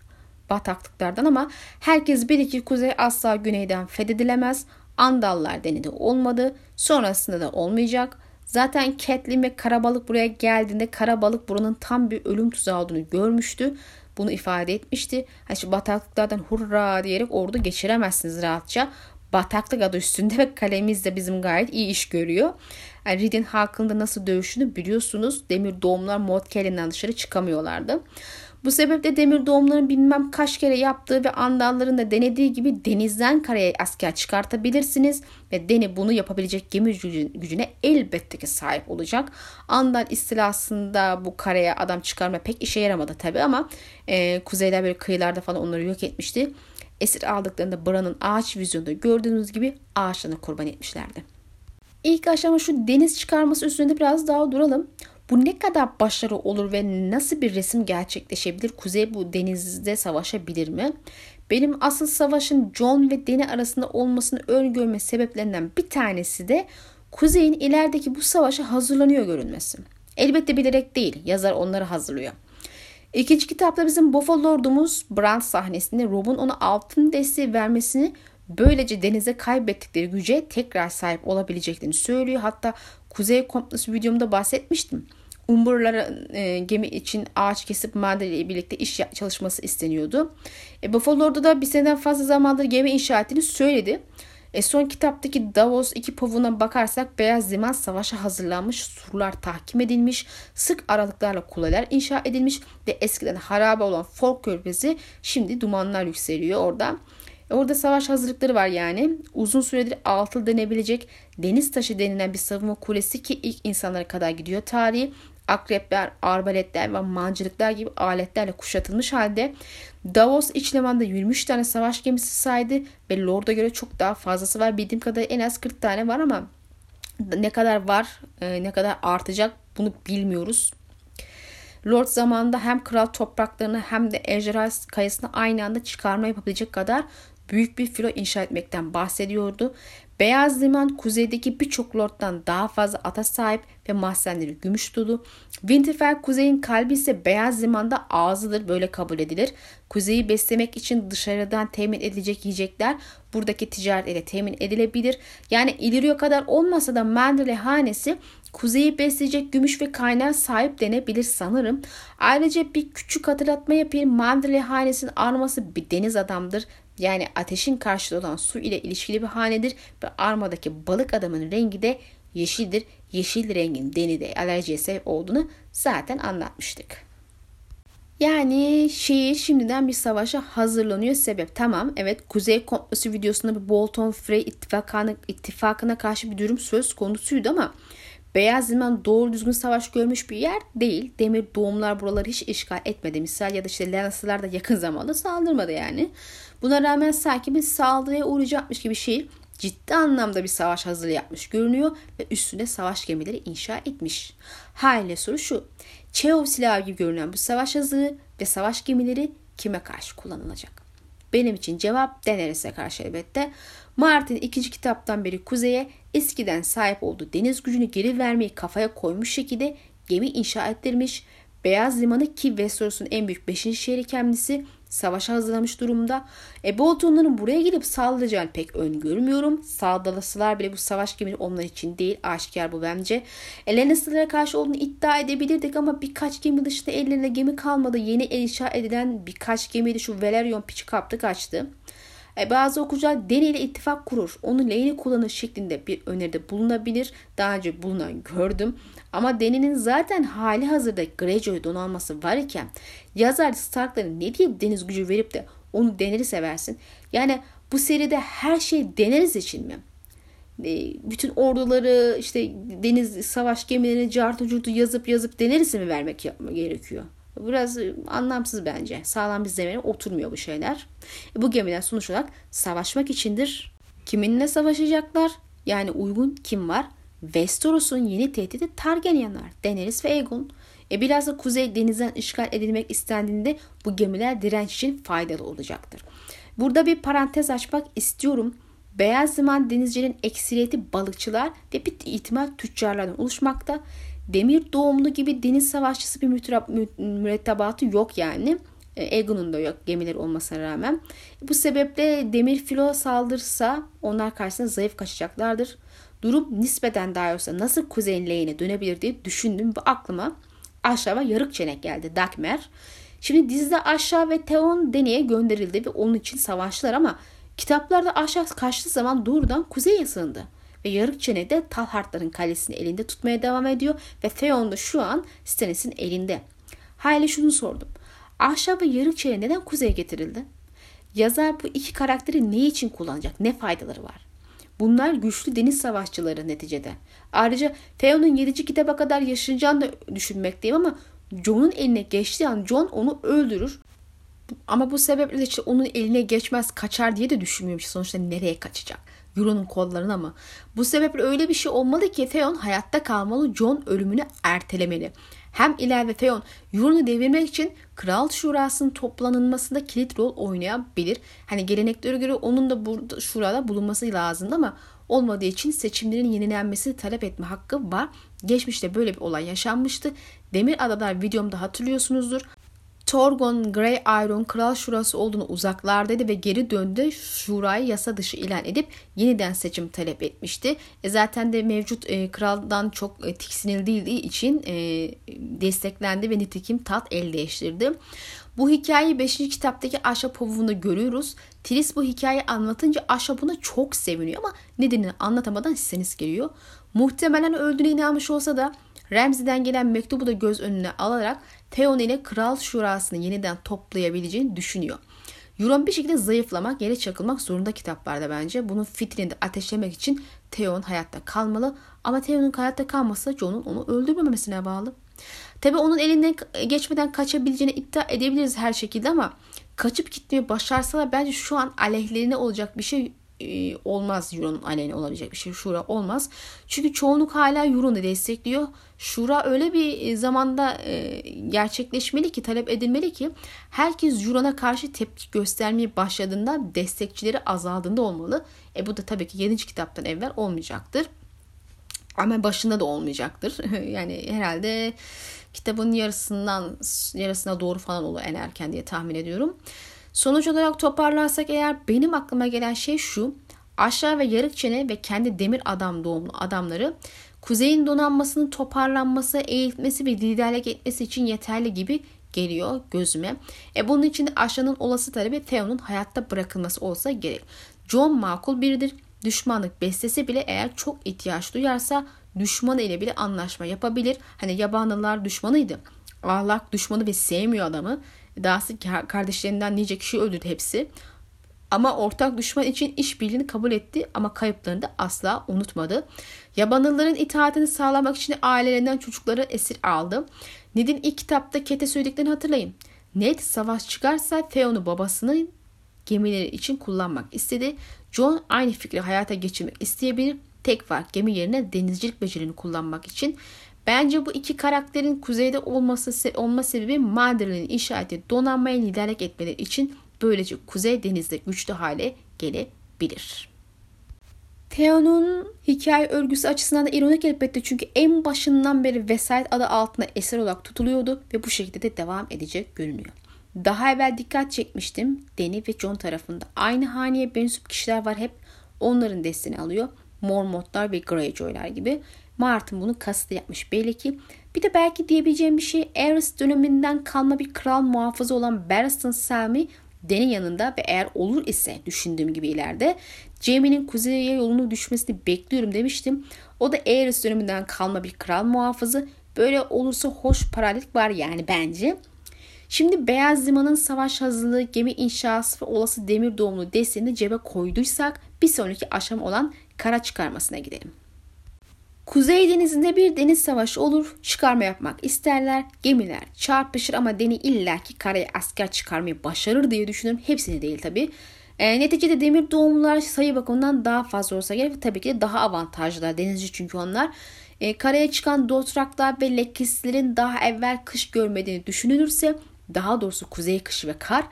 bataklıklardan ama herkes bir iki kuzey asla güneyden fethedilemez. Andallar denedi olmadı. Sonrasında da olmayacak. Zaten Catelyn ve Karabalık buraya geldiğinde Karabalık buranın tam bir ölüm tuzağı olduğunu görmüştü. Bunu ifade etmişti. Hani işte bataklıklardan hurra diyerek ordu geçiremezsiniz rahatça. Bataklık adı üstünde ve kalemiz de bizim gayet iyi iş görüyor. Yani Reed'in hakkında nasıl dövüşünü biliyorsunuz. Demir doğumlar Kelly'den dışarı çıkamıyorlardı. Bu sebeple demir doğumlarını bilmem kaç kere yaptığı ve andalların da denediği gibi denizden karaya asker çıkartabilirsiniz. Ve Deni bunu yapabilecek gemi gücüne elbette ki sahip olacak. Andal istilasında bu karaya adam çıkarma pek işe yaramadı tabi ama e, kuzeyler böyle kıyılarda falan onları yok etmişti. Esir aldıklarında Bran'ın ağaç vizyonunda gördüğünüz gibi ağaçlarını kurban etmişlerdi. İlk aşama şu deniz çıkarması üstünde biraz daha duralım. Bu ne kadar başarı olur ve nasıl bir resim gerçekleşebilir? Kuzey bu denizde savaşabilir mi? Benim asıl savaşın John ve Deni arasında olmasını öngörme sebeplerinden bir tanesi de Kuzey'in ilerideki bu savaşa hazırlanıyor görünmesi. Elbette bilerek değil, yazar onları hazırlıyor. İkinci kitapta bizim Buffalo Lord'umuz Brand sahnesinde Rob'un ona altın desteği vermesini böylece denize kaybettikleri güce tekrar sahip olabileceklerini söylüyor. Hatta Kuzey Komplosu videomda bahsetmiştim. Umburlara e, gemi için ağaç kesip maden ile birlikte iş çalışması isteniyordu. E, Buffalo'da da bir seneden fazla zamandır gemi inşa ettiğini söyledi. E, son kitaptaki Davos iki povuna bakarsak Beyaz Liman savaşa hazırlanmış, surlar tahkim edilmiş, sık aralıklarla kuleler inşa edilmiş ve eskiden harabe olan Folk Körfezi şimdi dumanlar yükseliyor orada. E, orada savaş hazırlıkları var yani. Uzun süredir altı denebilecek deniz taşı denilen bir savunma kulesi ki ilk insanlara kadar gidiyor tarihi akrepler, arbaletler ve mancılıklar gibi aletlerle kuşatılmış halde Davos iç limanda 23 tane savaş gemisi saydı ve Lord'a göre çok daha fazlası var. Bildiğim kadarıyla en az 40 tane var ama ne kadar var, e, ne kadar artacak bunu bilmiyoruz. Lord zamanında hem kral topraklarını hem de ejderha kayasını aynı anda çıkarma yapabilecek kadar büyük bir filo inşa etmekten bahsediyordu. Beyaz Liman kuzeydeki birçok lorddan daha fazla ata sahip ve mahzenleri gümüş dolu. Winterfell kuzeyin kalbi ise Beyaz Liman'da ağzıdır böyle kabul edilir. Kuzeyi beslemek için dışarıdan temin edilecek yiyecekler buradaki ticaret ile temin edilebilir. Yani İliriyo kadar olmasa da Mandalay hanesi kuzeyi besleyecek gümüş ve kaynağa sahip denebilir sanırım. Ayrıca bir küçük hatırlatma yapayım. Mandalay hanesinin arması bir deniz adamdır yani ateşin karşılığı olan su ile ilişkili bir hanedir ve armadaki balık adamın rengi de yeşildir. Yeşil rengin denide alerjiye sebep olduğunu zaten anlatmıştık. Yani şehir şimdiden bir savaşa hazırlanıyor sebep. Tamam evet Kuzey Komplosu videosunda bir Bolton Frey ittifakına, ittifakına karşı bir durum söz konusuydu ama Beyaz Liman doğru düzgün savaş görmüş bir yer değil. Demir doğumlar buraları hiç işgal etmedi. Misal ya da işte Lannister'lar da yakın zamanda saldırmadı yani. Buna rağmen sanki bir saldırıya uğrayacakmış gibi şehir ciddi anlamda bir savaş hazırlığı yapmış görünüyor ve üstüne savaş gemileri inşa etmiş. Haliyle soru şu. Çehov silahı gibi görünen bu savaş hazırlığı ve savaş gemileri kime karşı kullanılacak? Benim için cevap Daenerys'e karşı elbette. Martin ikinci kitaptan beri kuzeye eskiden sahip olduğu deniz gücünü geri vermeyi kafaya koymuş şekilde gemi inşa ettirmiş. Beyaz Limanı ki Westeros'un en büyük 5. şehri kendisi savaşa hazırlamış durumda. E Bolton'ların buraya gelip saldıracağını pek öngörmüyorum. Saldırısalar bile bu savaş gemisi onlar için değil. Aşikar bu bence. E Lannister'lara karşı olduğunu iddia edebilirdik ama birkaç gemi dışında ellerinde gemi kalmadı. Yeni inşa edilen birkaç gemiydi şu Valerion piçi kaptı kaçtı. E, bazı okuyucular Deni ittifak kurur. Onu lehine kullanır şeklinde bir öneride bulunabilir. Daha önce bulunan gördüm. Ama Deni'nin zaten hali hazırda Greyjoy donanması var iken yazar Stark'ların ne diye deniz gücü verip de onu deneri seversin. Yani bu seride her şey deneriz için mi? E, bütün orduları işte deniz savaş gemilerini cartı curtu yazıp yazıp deneriz mi vermek yapma gerekiyor? Biraz anlamsız bence. Sağlam bir zemine oturmuyor bu şeyler. E, bu gemiler sonuç olarak savaşmak içindir. Kiminle savaşacaklar? Yani uygun kim var? Westeros'un yeni tehdidi Targaryenlar, Daenerys ve Aegon. E biraz da kuzey denizden işgal edilmek istendiğinde bu gemiler direnç için faydalı olacaktır. Burada bir parantez açmak istiyorum. Beyaz liman denizcilerin ekseriyeti balıkçılar ve bir ihtimal tüccarlardan oluşmakta. Demir doğumlu gibi deniz savaşçısı bir mürettebatı yok yani. E, Aegon'un da yok gemileri olmasına rağmen. Bu sebeple demir filo saldırırsa onlar karşısında zayıf kaçacaklardır. Durum nispeten daha olsa nasıl kuzeyin lehine dönebilir diye düşündüm ve aklıma aşağı yarık çenek geldi Dagmer. Şimdi dizide aşağı ve Theon Deni'ye gönderildi ve onun için savaştılar ama kitaplarda aşağı kaçtığı zaman doğrudan kuzeye sığındı. Ve yarık çenede Talhartların kalesini elinde tutmaya devam ediyor ve Theon da şu an Stannis'in elinde. Hayli şunu sordum. Ahşap ve yarık çene neden kuzeye getirildi? Yazar bu iki karakteri ne için kullanacak? Ne faydaları var? Bunlar güçlü deniz savaşçıları neticede. Ayrıca Theon'un 7. kitaba kadar yaşayacağını da düşünmekteyim ama Jon'un eline geçtiği an Jon onu öldürür. Ama bu sebeple de işte onun eline geçmez kaçar diye de düşünmüyorum. Sonuçta nereye kaçacak? Euron'un kollarına mı? Bu sebeple öyle bir şey olmalı ki Theon hayatta kalmalı, Jon ölümünü ertelemeli. Hem ileride Theon Euron'u devirmek için Kral Şurası'nın toplanılmasında kilit rol oynayabilir. Hani geleneklere göre onun da burada şurada bulunması lazım ama olmadığı için seçimlerin yenilenmesini talep etme hakkı var. Geçmişte böyle bir olay yaşanmıştı. Demir Adalar videomda hatırlıyorsunuzdur. Torgon Grey Iron kral şurası olduğunu uzaklardaydı ve geri döndü. Şurayı yasa dışı ilan edip yeniden seçim talep etmişti. E zaten de mevcut e, kraldan çok e, tiksinildiği için e, desteklendi ve nitekim tat el değiştirdi. Bu hikayeyi 5. kitaptaki Aşa Povun'da görüyoruz. Tris bu hikayeyi anlatınca Aşa buna çok seviniyor ama nedenini anlatamadan hisseniz geliyor. Muhtemelen öldüğüne inanmış olsa da Ramsey'den gelen mektubu da göz önüne alarak Theon ile Kral Şurası'nı yeniden toplayabileceğini düşünüyor. Euron bir şekilde zayıflamak, yere çakılmak zorunda kitaplarda bence. Bunun fitrini de ateşlemek için Theon hayatta kalmalı. Ama Theon'un hayatta kalması Jon'un onu öldürmemesine bağlı. Tabi onun elinden geçmeden kaçabileceğini iddia edebiliriz her şekilde ama kaçıp gitmeyi başarsalar bence şu an aleyhlerine olacak bir şey e, olmaz Euro'nun aleyhine olabilecek bir şey. Şura olmaz. Çünkü çoğunluk hala Euro'nu destekliyor. Şura öyle bir e, zamanda e, gerçekleşmeli ki, talep edilmeli ki herkes Euro'na karşı tepki göstermeye başladığında destekçileri azaldığında olmalı. E bu da tabii ki 7. kitaptan evvel olmayacaktır. Ama başında da olmayacaktır. yani herhalde kitabın yarısından yarısına doğru falan olur en erken diye tahmin ediyorum. Sonuç olarak toparlarsak eğer benim aklıma gelen şey şu. Aşağı ve yarık çene ve kendi demir adam doğumlu adamları kuzeyin donanmasının toparlanması, eğitmesi ve liderlik etmesi için yeterli gibi geliyor gözüme. E bunun için de aşağının olası talebi Theon'un hayatta bırakılması olsa gerek. John makul biridir. Düşmanlık beslese bile eğer çok ihtiyaç duyarsa düşmanı ile bile anlaşma yapabilir. Hani yabanlılar düşmanıydı. Ahlak düşmanı ve sevmiyor adamı. Dahası kardeşlerinden nice kişi öldürdü hepsi. Ama ortak düşman için işbirliğini kabul etti ama kayıplarını da asla unutmadı. Yabanlıların itaatini sağlamak için ailelerinden çocukları esir aldı. Ned'in ilk kitapta Kete söylediklerini hatırlayın. Ned savaş çıkarsa Theon'u babasının gemileri için kullanmak istedi. John aynı fikri hayata geçirmek isteyebilir. Tek fark gemi yerine denizcilik becerini kullanmak için Bence bu iki karakterin kuzeyde olması olma sebebi Mandarin'in inşa ettiği donanmaya liderlik etmeleri için böylece kuzey denizde güçlü hale gelebilir. Theon'un hikaye örgüsü açısından da ironik elbette çünkü en başından beri vesayet adı altında eser olarak tutuluyordu ve bu şekilde de devam edecek görünüyor. Daha evvel dikkat çekmiştim. Deni ve John tarafında aynı haneye mensup kişiler var hep. Onların destini alıyor. Mormontlar ve Greyjoy'lar gibi. Martin bunu kastı yapmış belli ki. Bir de belki diyebileceğim bir şey Aerys döneminden kalma bir kral muhafızı olan Barristan Selmy Den'in yanında ve eğer olur ise düşündüğüm gibi ileride Jaime'nin kuzeye yolunu düşmesini bekliyorum demiştim. O da Aerys döneminden kalma bir kral muhafızı. Böyle olursa hoş paralellik var yani bence. Şimdi Beyaz Liman'ın savaş hazırlığı, gemi inşası ve olası demir doğumlu desteğini cebe koyduysak bir sonraki aşama olan kara çıkarmasına gidelim. Kuzey denizinde bir deniz savaşı olur, çıkarma yapmak isterler, gemiler çarpışır ama Deni illaki karaya asker çıkarmayı başarır diye düşünüyorum. Hepsini değil tabi. E, neticede demir doğumlular sayı bakımından daha fazla olsa gerek. Tabii ki de daha avantajlılar. Denizci çünkü onlar. E, karaya çıkan dotraklar ve lekislerin daha evvel kış görmediğini düşünülürse daha doğrusu kuzey kışı ve kar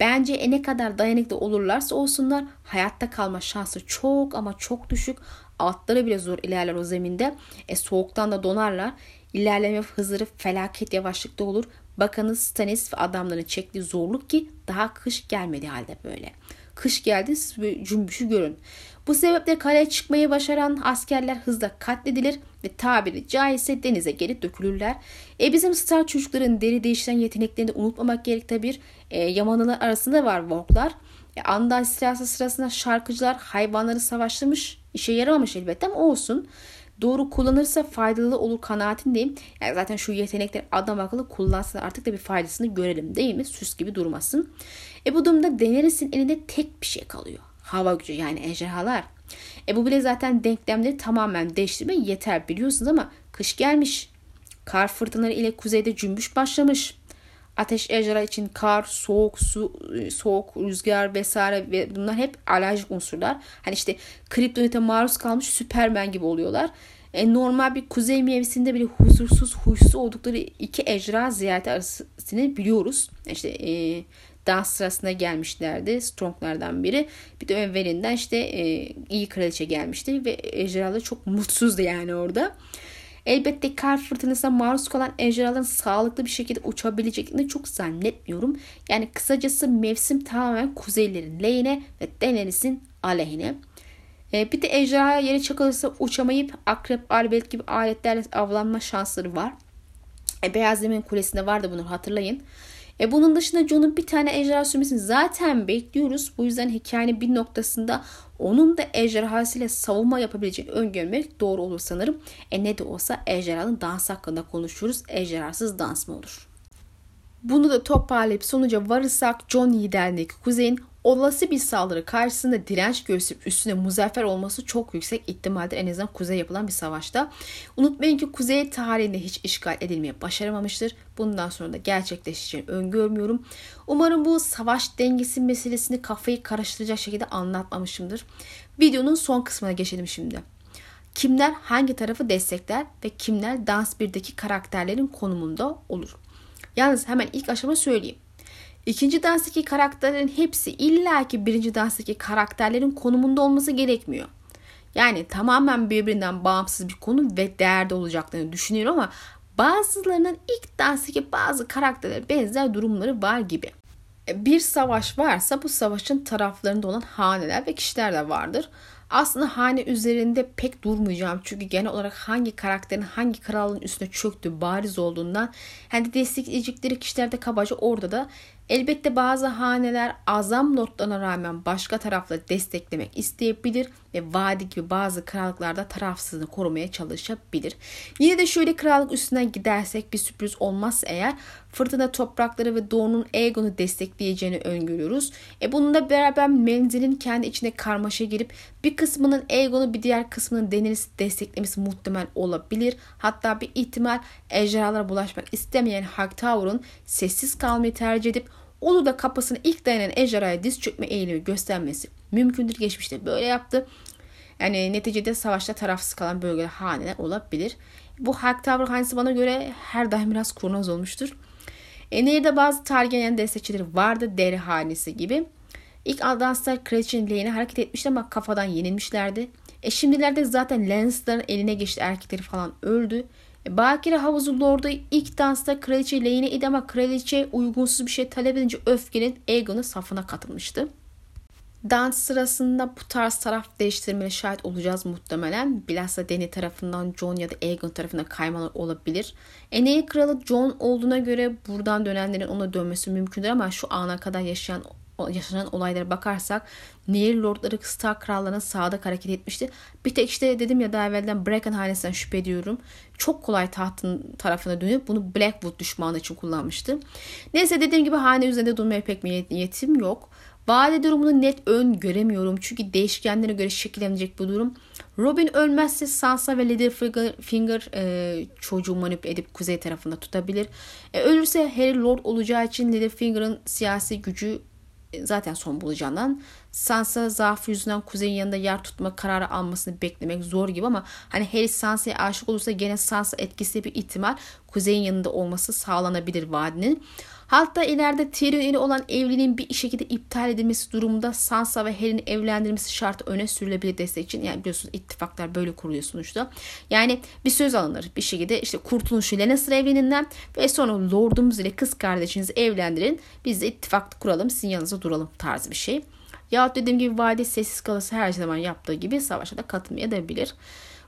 bence ne kadar dayanıklı olurlarsa olsunlar hayatta kalma şansı çok ama çok düşük. Altları bile zor ilerler o zeminde. E, soğuktan da donarlar. İlerleme hızları felaket yavaşlıkta olur. Bakınız Stanis ve adamların çektiği zorluk ki daha kış gelmedi halde böyle. Kış geldi siz cümbüşü görün. Bu sebeple kaleye çıkmayı başaran askerler hızla katledilir ve tabiri caizse denize geri dökülürler. E bizim star çocukların deri değiştiren yeteneklerini unutmamak gerek tabi. E, Yamalılar arasında var Vorklar. E, Andal istilası sırasında şarkıcılar hayvanları savaştırmış. İşe yaramamış elbette ama olsun. Doğru kullanırsa faydalı olur kanaatindeyim. Yani zaten şu yetenekler adam akıllı kullansa artık da bir faydasını görelim değil mi? Süs gibi durmasın. E bu durumda Daenerys'in elinde tek bir şey kalıyor. Hava gücü yani ejderhalar. E bu bile zaten denklemleri tamamen değiştirme yeter biliyorsunuz ama kış gelmiş. Kar fırtınaları ile kuzeyde cümbüş başlamış. Ateş ejderha için kar, soğuk, su, soğuk, rüzgar vesaire ve bunlar hep alerjik unsurlar. Hani işte kriptonite maruz kalmış Süpermen gibi oluyorlar. E, normal bir kuzey mevsiminde bile huzursuz, huysuz oldukları iki ejderha ziyareti arasını biliyoruz. İşte e, dans sırasında gelmişlerdi. Stronglardan biri. Bir de evvelinden işte e, iyi kraliçe gelmişti ve ejderhalar çok mutsuzdu yani orada. Elbette kar fırtınasına maruz kalan ejderhaların sağlıklı bir şekilde uçabileceklerini çok zannetmiyorum. Yani kısacası mevsim tamamen kuzeylerin lehine ve Daenerys'in aleyhine. E, bir de ejderha yere çakılırsa uçamayıp akrep, albet gibi aletlerle avlanma şansları var. E, Beyaz Zemin Kulesi'nde vardı bunu hatırlayın. E bunun dışında Jon'un bir tane ejderha sürmesini zaten bekliyoruz. Bu yüzden hikayenin bir noktasında onun da ejderhasıyla savunma yapabileceğini öngörmek doğru olur sanırım. E ne de olsa ejderhanın dans hakkında konuşuyoruz. Ejderhasız dans mı olur? Bunu da toparlayıp sonuca varırsak John liderliğindeki kuzeyin olası bir saldırı karşısında direnç gösterip üstüne muzaffer olması çok yüksek ihtimaldir en azından kuzey yapılan bir savaşta. Unutmayın ki kuzey tarihinde hiç işgal edilmeye başaramamıştır. Bundan sonra da gerçekleşeceğini öngörmüyorum. Umarım bu savaş dengesi meselesini kafayı karıştıracak şekilde anlatmamışımdır. Videonun son kısmına geçelim şimdi. Kimler hangi tarafı destekler ve kimler Dans 1'deki karakterlerin konumunda olur? Yalnız hemen ilk aşama söyleyeyim. İkinci danstaki karakterlerin hepsi illaki birinci danstaki karakterlerin konumunda olması gerekmiyor. Yani tamamen birbirinden bağımsız bir konu ve değerde olacaklarını düşünüyorum ama bazılarının ilk danstaki bazı karakterlere benzer durumları var gibi. E, bir savaş varsa bu savaşın taraflarında olan haneler ve kişiler de vardır. Aslında hane üzerinde pek durmayacağım çünkü genel olarak hangi karakterin hangi kralın üstüne çöktüğü bariz olduğundan hani destekleyecekleri kişiler de kabaca orada da Elbette bazı haneler azam notlarına rağmen başka tarafları desteklemek isteyebilir ve vadi gibi bazı krallıklarda tarafsızlığını korumaya çalışabilir. Yine de şöyle krallık üstünden gidersek bir sürpriz olmazsa eğer fırtına toprakları ve doğunun Aegon'u destekleyeceğini öngörüyoruz. E bununla beraber menzilin kendi içine karmaşa girip bir kısmının Aegon'u bir diğer kısmının Daenerys'i desteklemesi muhtemel olabilir. Hatta bir ihtimal ejderhalara bulaşmak istemeyen Hightower'ın sessiz kalmayı tercih edip Ulu da kapısını ilk dayanan ejderhaya diz çökme eğilimi göstermesi mümkündür. Geçmişte böyle yaptı. Yani neticede savaşta tarafsız kalan bölgeler haneler olabilir. Bu Hightower hanesi bana göre her daim biraz kurnaz olmuştur. E, Nehir'de bazı Targaryen destekçileri vardı. Deri hanesi gibi. İlk Aldanslar kraliçenin lehine hareket etmişti ama kafadan yenilmişlerdi. E şimdilerde zaten Lannister'ın eline geçti erkekleri falan öldü. E, Bakire havuzu lordu ilk dansta kraliçe lehine idi ama kraliçe uygunsuz bir şey talep edince öfkelenip Aegon'un safına katılmıştı. Dans sırasında bu tarz taraf değiştirmeye şahit olacağız muhtemelen. Bilhassa Dany tarafından John ya da Aegon tarafından kaymalar olabilir. Eney kralı John olduğuna göre buradan dönenlerin ona dönmesi mümkündür ama şu ana kadar yaşayan yaşanan olaylara bakarsak Nehir Lordları Stark krallarına sağda hareket etmişti. Bir tek işte dedim ya daha evvelden Bracken hanesinden şüphe ediyorum. Çok kolay tahtın tarafına dönüp bunu Blackwood düşmanı için kullanmıştı. Neyse dediğim gibi hane üzerinde durmaya pek niyetim yok. Vade durumunu net ön göremiyorum çünkü değişkenlere göre şekillenecek bu durum. Robin ölmezse Sansa ve Littlefinger e, çocuğu manipüle edip kuzey tarafında tutabilir. E, ölürse Harry Lord olacağı için Littlefinger'ın siyasi gücü zaten son bulacağından Sansa zaafı yüzünden Kuzey'in yanında yer tutma kararı almasını beklemek zor gibi ama hani Harry Sansa'ya aşık olursa gene Sansa etkisi bir ihtimal Kuzey'in yanında olması sağlanabilir vadinin. Hatta ileride Tyrion ile olan evliliğin bir şekilde iptal edilmesi durumunda Sansa ve Harry'nin evlendirilmesi şartı öne sürülebilir destek için. Yani biliyorsunuz ittifaklar böyle kuruluyor sonuçta. Yani bir söz alınır bir şekilde işte kurtuluşu Lannister evleninden ve sonra lordumuz ile kız kardeşinizi evlendirin. Biz de ittifak kuralım sizin yanınıza duralım tarzı bir şey. Ya dediğim gibi vadi sessiz kalası her zaman yaptığı gibi savaşa da katılmayabilir.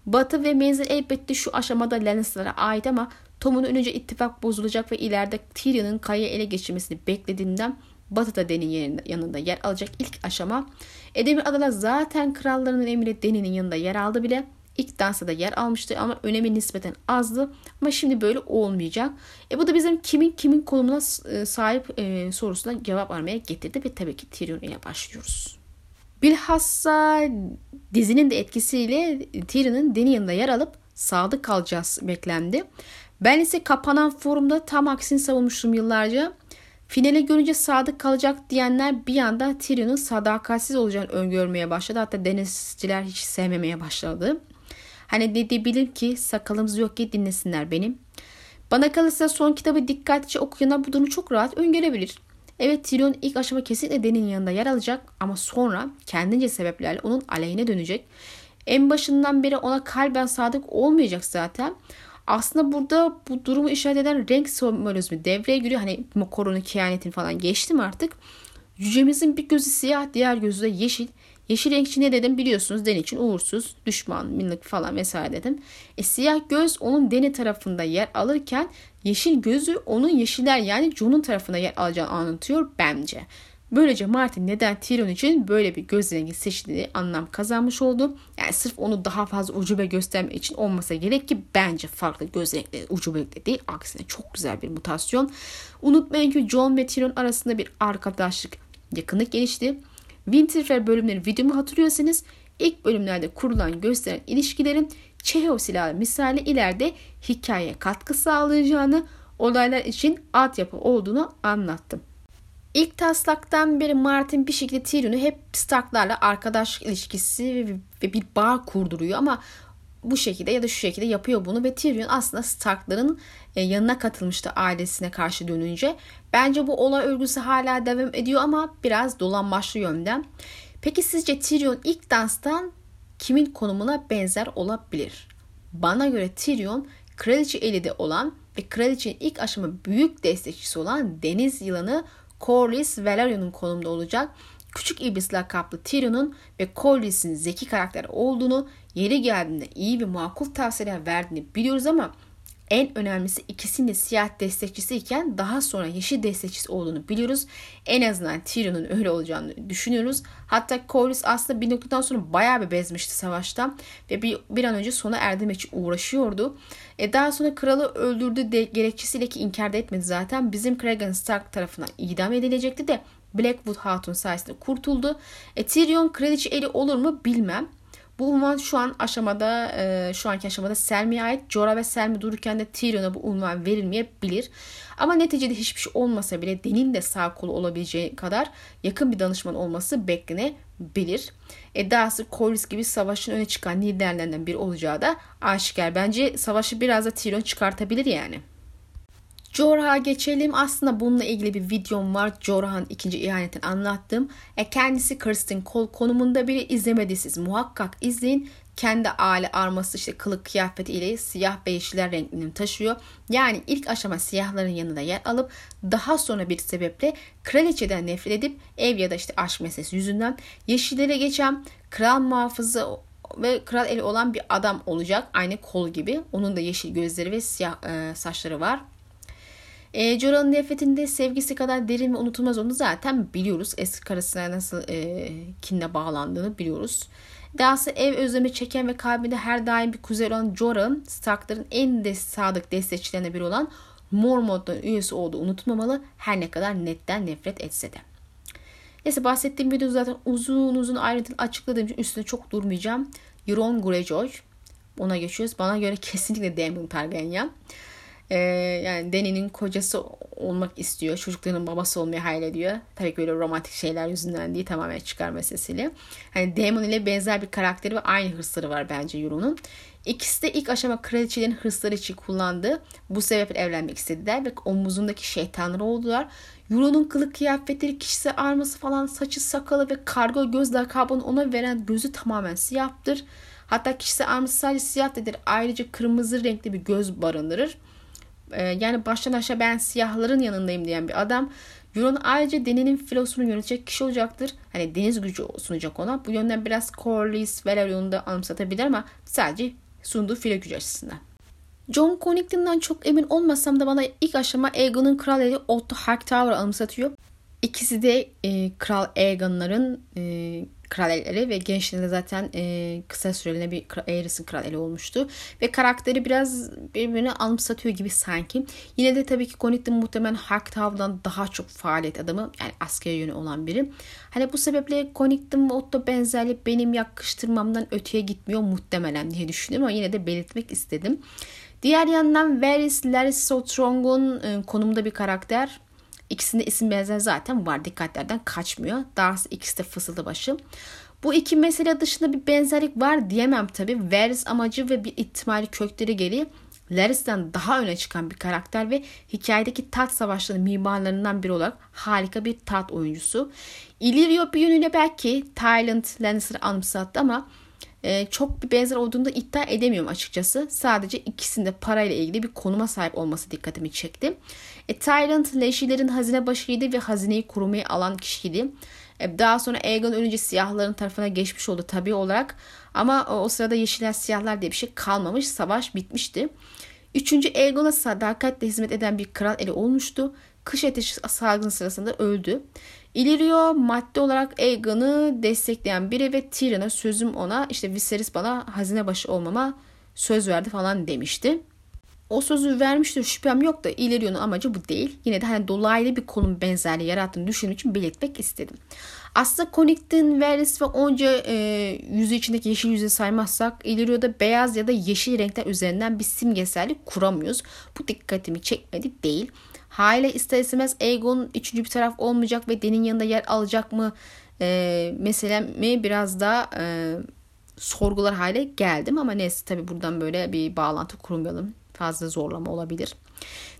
Batı ve menzil elbette şu aşamada Lannister'a ait ama Tom'un önce ittifak bozulacak ve ileride Tyrion'un kayayı ele geçirmesini beklediğinden Batı da Dany'nin yanında yer alacak ilk aşama. Edemir Adalar zaten krallarının emri Dany'nin yanında yer aldı bile. İlk dansa da yer almıştı ama önemi nispeten azdı. Ama şimdi böyle olmayacak. E bu da bizim kimin kimin konumuna e, sahip e, sorusuna cevap aramaya getirdi ve tabii ki Tyrion ile başlıyoruz. Bilhassa dizinin de etkisiyle Tyrion'un Dany yanında yer alıp sadık kalacağız beklendi. Ben ise kapanan forumda tam aksini savunmuştum yıllarca. Finale görünce sadık kalacak diyenler bir anda Tyrion'un sadakatsiz olacağını öngörmeye başladı. Hatta denizciler hiç sevmemeye başladı. Hani ne diyebilir ki sakalımız yok ki dinlesinler benim. Bana kalırsa son kitabı dikkatlice okuyanlar bu durumu çok rahat öngörebilir. Evet Tyrion ilk aşama kesinlikle Dany'nin yanında yer alacak ama sonra kendince sebeplerle onun aleyhine dönecek. En başından beri ona kalben sadık olmayacak zaten. Aslında burada bu durumu işaret eden renk sembolizmi devreye giriyor. Hani koronun kehanetin falan geçtim artık. Cücemizin bir gözü siyah, diğer gözü de yeşil. Yeşil için ne dedim biliyorsunuz. Den için uğursuz, düşman, minlik falan vesaire dedim. E, siyah göz onun deni tarafında yer alırken yeşil gözü onun yeşiller yani Jon'un tarafında yer alacağını anlatıyor bence. Böylece Martin neden Tyrion için böyle bir göz rengi seçtiği anlam kazanmış oldu. Yani sırf onu daha fazla ucube göstermek için olmasa gerek ki bence farklı göz renkleri ucubelikle değil. Aksine çok güzel bir mutasyon. Unutmayın ki John ve Tyrion arasında bir arkadaşlık, yakınlık gelişti. Winterfell bölümleri videomu hatırlıyorsanız ilk bölümlerde kurulan gösteren ilişkilerin Çehov silahı misali ileride hikayeye katkı sağlayacağını, olaylar için altyapı olduğunu anlattım. İlk taslaktan beri Martin bir şekilde Tyrion'u hep Stark'larla arkadaş ilişkisi ve bir bağ kurduruyor ama bu şekilde ya da şu şekilde yapıyor bunu ve Tyrion aslında Stark'ların e, yanına katılmıştı ailesine karşı dönünce. Bence bu olay örgüsü hala devam ediyor ama biraz dolanbaşlı yönden. Peki sizce Tyrion ilk danstan kimin konumuna benzer olabilir? Bana göre Tyrion kraliçe elide olan ve kraliçenin ilk aşama büyük destekçisi olan deniz yılanı Corlys Velarion'un konumda olacak. Küçük iblis lakaplı Tyrion'un ve Corlys'in zeki karakter olduğunu, yeri geldiğinde iyi ve makul tavsiyeler verdiğini biliyoruz ama en önemlisi ikisinin de siyah destekçisi iken daha sonra yeşil destekçisi olduğunu biliyoruz. En azından Tyrion'un öyle olacağını düşünüyoruz. Hatta Corlys aslında bir noktadan sonra bayağı bir bezmişti savaşta ve bir, bir an önce sona erdirmek için uğraşıyordu. E daha sonra kralı öldürdü de gerekçesiyle ki inkar da etmedi zaten. Bizim Cregan Stark tarafından idam edilecekti de Blackwood Hatun sayesinde kurtuldu. E, Tyrion kraliçe eli olur mu bilmem. Bu unvan şu an aşamada, e, şu anki aşamada Selmi'ye ait. Jorah ve Selmi dururken de Tyrion'a bu unvan verilmeyebilir. Ama neticede hiçbir şey olmasa bile Den'in de sağ kolu olabileceği kadar yakın bir danışman olması beklenebilir. E, dahası Corlys gibi savaşın öne çıkan liderlerinden biri olacağı da aşikar. Bence savaşı biraz da Tyrion çıkartabilir yani. Jorah'a geçelim. Aslında bununla ilgili bir videom var. Jorah'ın ikinci ihanetini anlattım. E kendisi Kristen Cole konumunda biri izlemediyseniz muhakkak izleyin. Kendi aile arması işte kılık kıyafeti ile siyah ve yeşiller renklerini taşıyor. Yani ilk aşama siyahların yanında yer alıp daha sonra bir sebeple kraliçeden nefret edip ev ya da işte aşk meselesi yüzünden yeşillere geçen kral muhafızı ve kral eli olan bir adam olacak. Aynı kol gibi. Onun da yeşil gözleri ve siyah e, saçları var. E, Jorah'ın nefretinde sevgisi kadar derin ve unutulmaz onu zaten biliyoruz. Eski karısına nasıl e, kinle bağlandığını biliyoruz. Dahası ev özlemi çeken ve kalbinde her daim bir kuzey olan Jorah'ın Stark'ların en de sadık destekçilerinden biri olan Mormont'un üyesi olduğu unutmamalı her ne kadar netten nefret etse de. Neyse bahsettiğim video zaten uzun uzun ayrıntılı açıkladığım için üstüne çok durmayacağım. Euron Greyjoy. Ona geçiyoruz. Bana göre kesinlikle Daemon Targaryen. Ee, yani Deni'nin kocası olmak istiyor. Çocukların babası olmayı hayal ediyor. Tabii ki böyle romantik şeyler yüzünden değil tamamen çıkar meselesiyle. Hani Damon ile benzer bir karakteri ve aynı hırsları var bence Euro'nun. İkisi de ilk aşama kraliçelerin hırsları için kullandı. Bu sebeple evlenmek istediler ve omuzundaki şeytanları oldular. Euro'nun kılık kıyafetleri, kişisel arması falan, saçı, sakalı ve kargo göz lakabını ona veren gözü tamamen siyahtır. Hatta kişisel arması sadece siyah. Ayrıca kırmızı renkli bir göz barındırır. Ee, yani baştan aşağı ben siyahların yanındayım diyen bir adam. Euron ayrıca Deni'nin filosunu yönetecek kişi olacaktır. Hani deniz gücü sunacak ona. Bu yönden biraz Corlys, Valerion'u da anımsatabilir ama sadece sunduğu filo gücü açısından. John Connington'dan çok emin olmasam da bana ilk aşama Aegon'un kral eli Otto Hightower'ı anımsatıyor. İkisi de e, Kral Aegon'ların e, kralleri ve gençliğinde zaten e, kısa süreliğine bir Aerys'in kral eli olmuştu. Ve karakteri biraz birbirini anımsatıyor gibi sanki. Yine de tabii ki Connington muhtemelen Hightower'dan daha çok faaliyet adamı yani askeri yönü olan biri. Hani bu sebeple Connington ve Otto benzerliği benim yakıştırmamdan öteye gitmiyor muhtemelen diye düşünüyorum ama yine de belirtmek istedim. Diğer yandan Varys Larys Strong'un e, konumda bir karakter. İkisinde isim benzer zaten var. Dikkatlerden kaçmıyor. Dahası ikisi de fısıldı başı. Bu iki mesele dışında bir benzerlik var diyemem tabi. Varys amacı ve bir ihtimali kökleri gereği Larys'ten daha öne çıkan bir karakter ve hikayedeki tat savaşlarının mimarlarından biri olarak harika bir tat oyuncusu. Illyrio bir yönüyle belki Tyrant Lannister'ı anımsattı ama e, çok bir benzer olduğunu da iddia edemiyorum açıkçası. Sadece ikisinde parayla ilgili bir konuma sahip olması dikkatimi çekti. E, Tyrant Leşilerin hazine başıydı ve hazineyi korumaya alan kişiydi. E, daha sonra Aegon ölünce siyahların tarafına geçmiş oldu tabii olarak. Ama o, o sırada yeşiller siyahlar diye bir şey kalmamış. Savaş bitmişti. Üçüncü Aegon'a sadakatle hizmet eden bir kral eli olmuştu. Kış ateşi salgını sırasında öldü. Illyrio madde olarak Aegon'u destekleyen biri ve Tyrion'a sözüm ona işte Viserys bana hazine başı olmama söz verdi falan demişti. O sözü vermiştir şüphem yok da Illyrio'nun amacı bu değil. Yine de hani dolaylı bir konum benzerliği yarattığını düşündüğüm için belirtmek istedim. Aslında Connington, Varys ve onca e, yüzü içindeki yeşil yüzü saymazsak Illyrio'da beyaz ya da yeşil renkler üzerinden bir simgesellik kuramıyoruz. Bu dikkatimi çekmedi değil. Hale ister istemez Aegon üçüncü bir taraf olmayacak ve Den'in yanında yer alacak mı e, meselemi biraz daha e, sorgular hale geldim. Ama neyse tabi buradan böyle bir bağlantı kurmayalım. Fazla zorlama olabilir.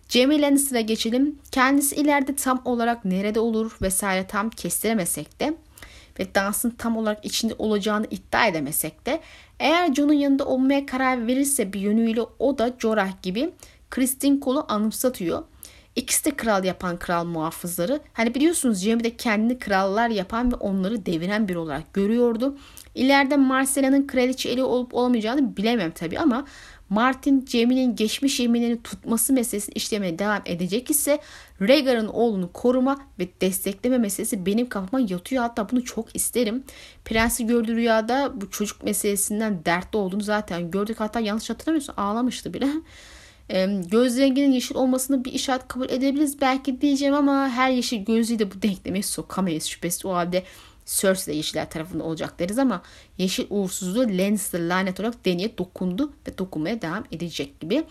Jamie Lannister'a geçelim. Kendisi ileride tam olarak nerede olur vesaire tam kestiremesek de ve dansın tam olarak içinde olacağını iddia edemesek de eğer Jon'un yanında olmaya karar verirse bir yönüyle o da Jorah gibi Kristin Cole'u anımsatıyor. İkisi de kral yapan kral muhafızları. Hani biliyorsunuz Jamie de kendini krallar yapan ve onları deviren biri olarak görüyordu. İleride Marcella'nın kraliçe eli olup olmayacağını bilemem tabi ama Martin Jamie'nin geçmiş yeminlerini tutması meselesini işlemeye devam edecek ise Rhaegar'ın oğlunu koruma ve destekleme meselesi benim kafama yatıyor. Hatta bunu çok isterim. Prensi gördüğü rüyada bu çocuk meselesinden dertli olduğunu zaten gördük. Hatta yanlış hatırlamıyorsun ağlamıştı bile. Göz renginin yeşil olmasını bir işaret kabul edebiliriz belki diyeceğim ama her yeşil gözlüğü de bu denklemeye sokamayız şüphesiz. O halde Cersei de yeşiller tarafında olacak deriz ama yeşil uğursuzluğu Lannister lanet olarak Dany'e dokundu ve dokunmaya devam edecek gibi.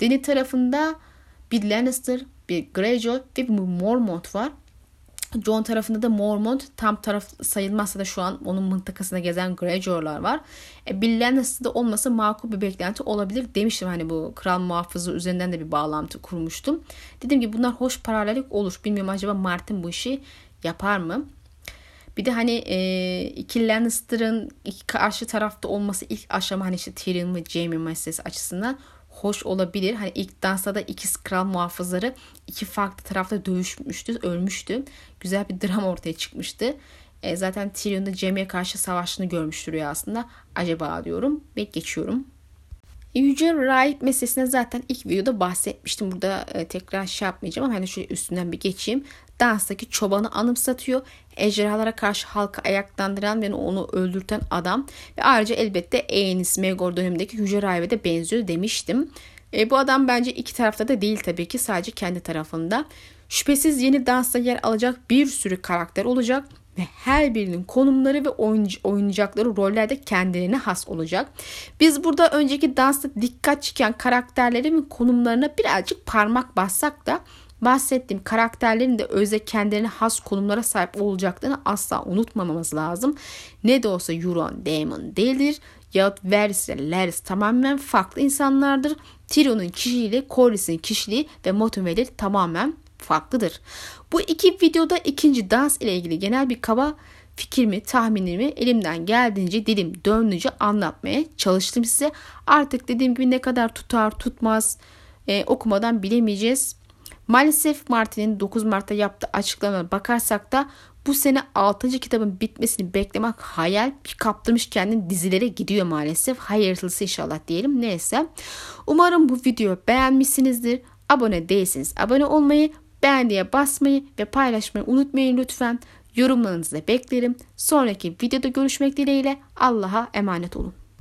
Dany tarafında bir Lannister, bir Greyjoy ve bir Mormont var. John tarafında da Mormont tam taraf sayılmazsa da şu an onun mıntıkasında gezen Greyjoy'lar var. E, Bill Lannister'da olmasa makul bir beklenti olabilir demiştim hani bu kral muhafızı üzerinden de bir bağlantı kurmuştum. Dedim ki bunlar hoş paralellik olur. Bilmiyorum acaba Martin bu işi yapar mı? Bir de hani e, iki Lannister'ın karşı tarafta olması ilk aşama hani işte Tyrion ve Jaime meselesi açısından hoş olabilir. Hani ilk dansta da ikiz kral muhafızları iki farklı tarafta dövüşmüştü, ölmüştü. Güzel bir dram ortaya çıkmıştı. E, zaten Tyrion da Jaime'ye karşı savaşını görmüştür aslında. Acaba diyorum ve geçiyorum. Yüce Rahip meselesine zaten ilk videoda bahsetmiştim. Burada e, tekrar şey yapmayacağım ama hani şöyle üstünden bir geçeyim. Danstaki çobanı anımsatıyor. Ejderhalara karşı halkı ayaklandıran ve onu öldürten adam. Ve ayrıca elbette Aenys Megor dönemindeki Yüce Rahip'e de benziyor demiştim. E, bu adam bence iki tarafta da değil tabii ki sadece kendi tarafında. Şüphesiz yeni dansta yer alacak bir sürü karakter olacak. Ve her birinin konumları ve oynayacakları rollerde kendilerine has olacak. Biz burada önceki dansta dikkat çeken karakterlerin konumlarına birazcık parmak bassak da bahsettiğim karakterlerin de özde kendilerine has konumlara sahip olacaklarını asla unutmamamız lazım. Ne de olsa Euron Daemon değildir. Yahut Varys ile Larys tamamen farklı insanlardır. Tyrion'un kişiliği, Corlys'in kişiliği ve motiveleri tamamen farklıdır. Bu iki videoda ikinci dans ile ilgili genel bir kaba fikrimi, tahminimi elimden geldiğince dilim döndüğünce anlatmaya çalıştım size. Artık dediğim gibi ne kadar tutar tutmaz e, okumadan bilemeyeceğiz. Maalesef Martin'in 9 Mart'ta yaptığı açıklamaya bakarsak da bu sene 6. kitabın bitmesini beklemek hayal kaptırmış kendini dizilere gidiyor maalesef. Hayırlısı inşallah diyelim. Neyse. Umarım bu videoyu beğenmişsinizdir. Abone değilseniz abone olmayı, beğendiye basmayı ve paylaşmayı unutmayın lütfen. Yorumlarınızı beklerim. Sonraki videoda görüşmek dileğiyle Allah'a emanet olun.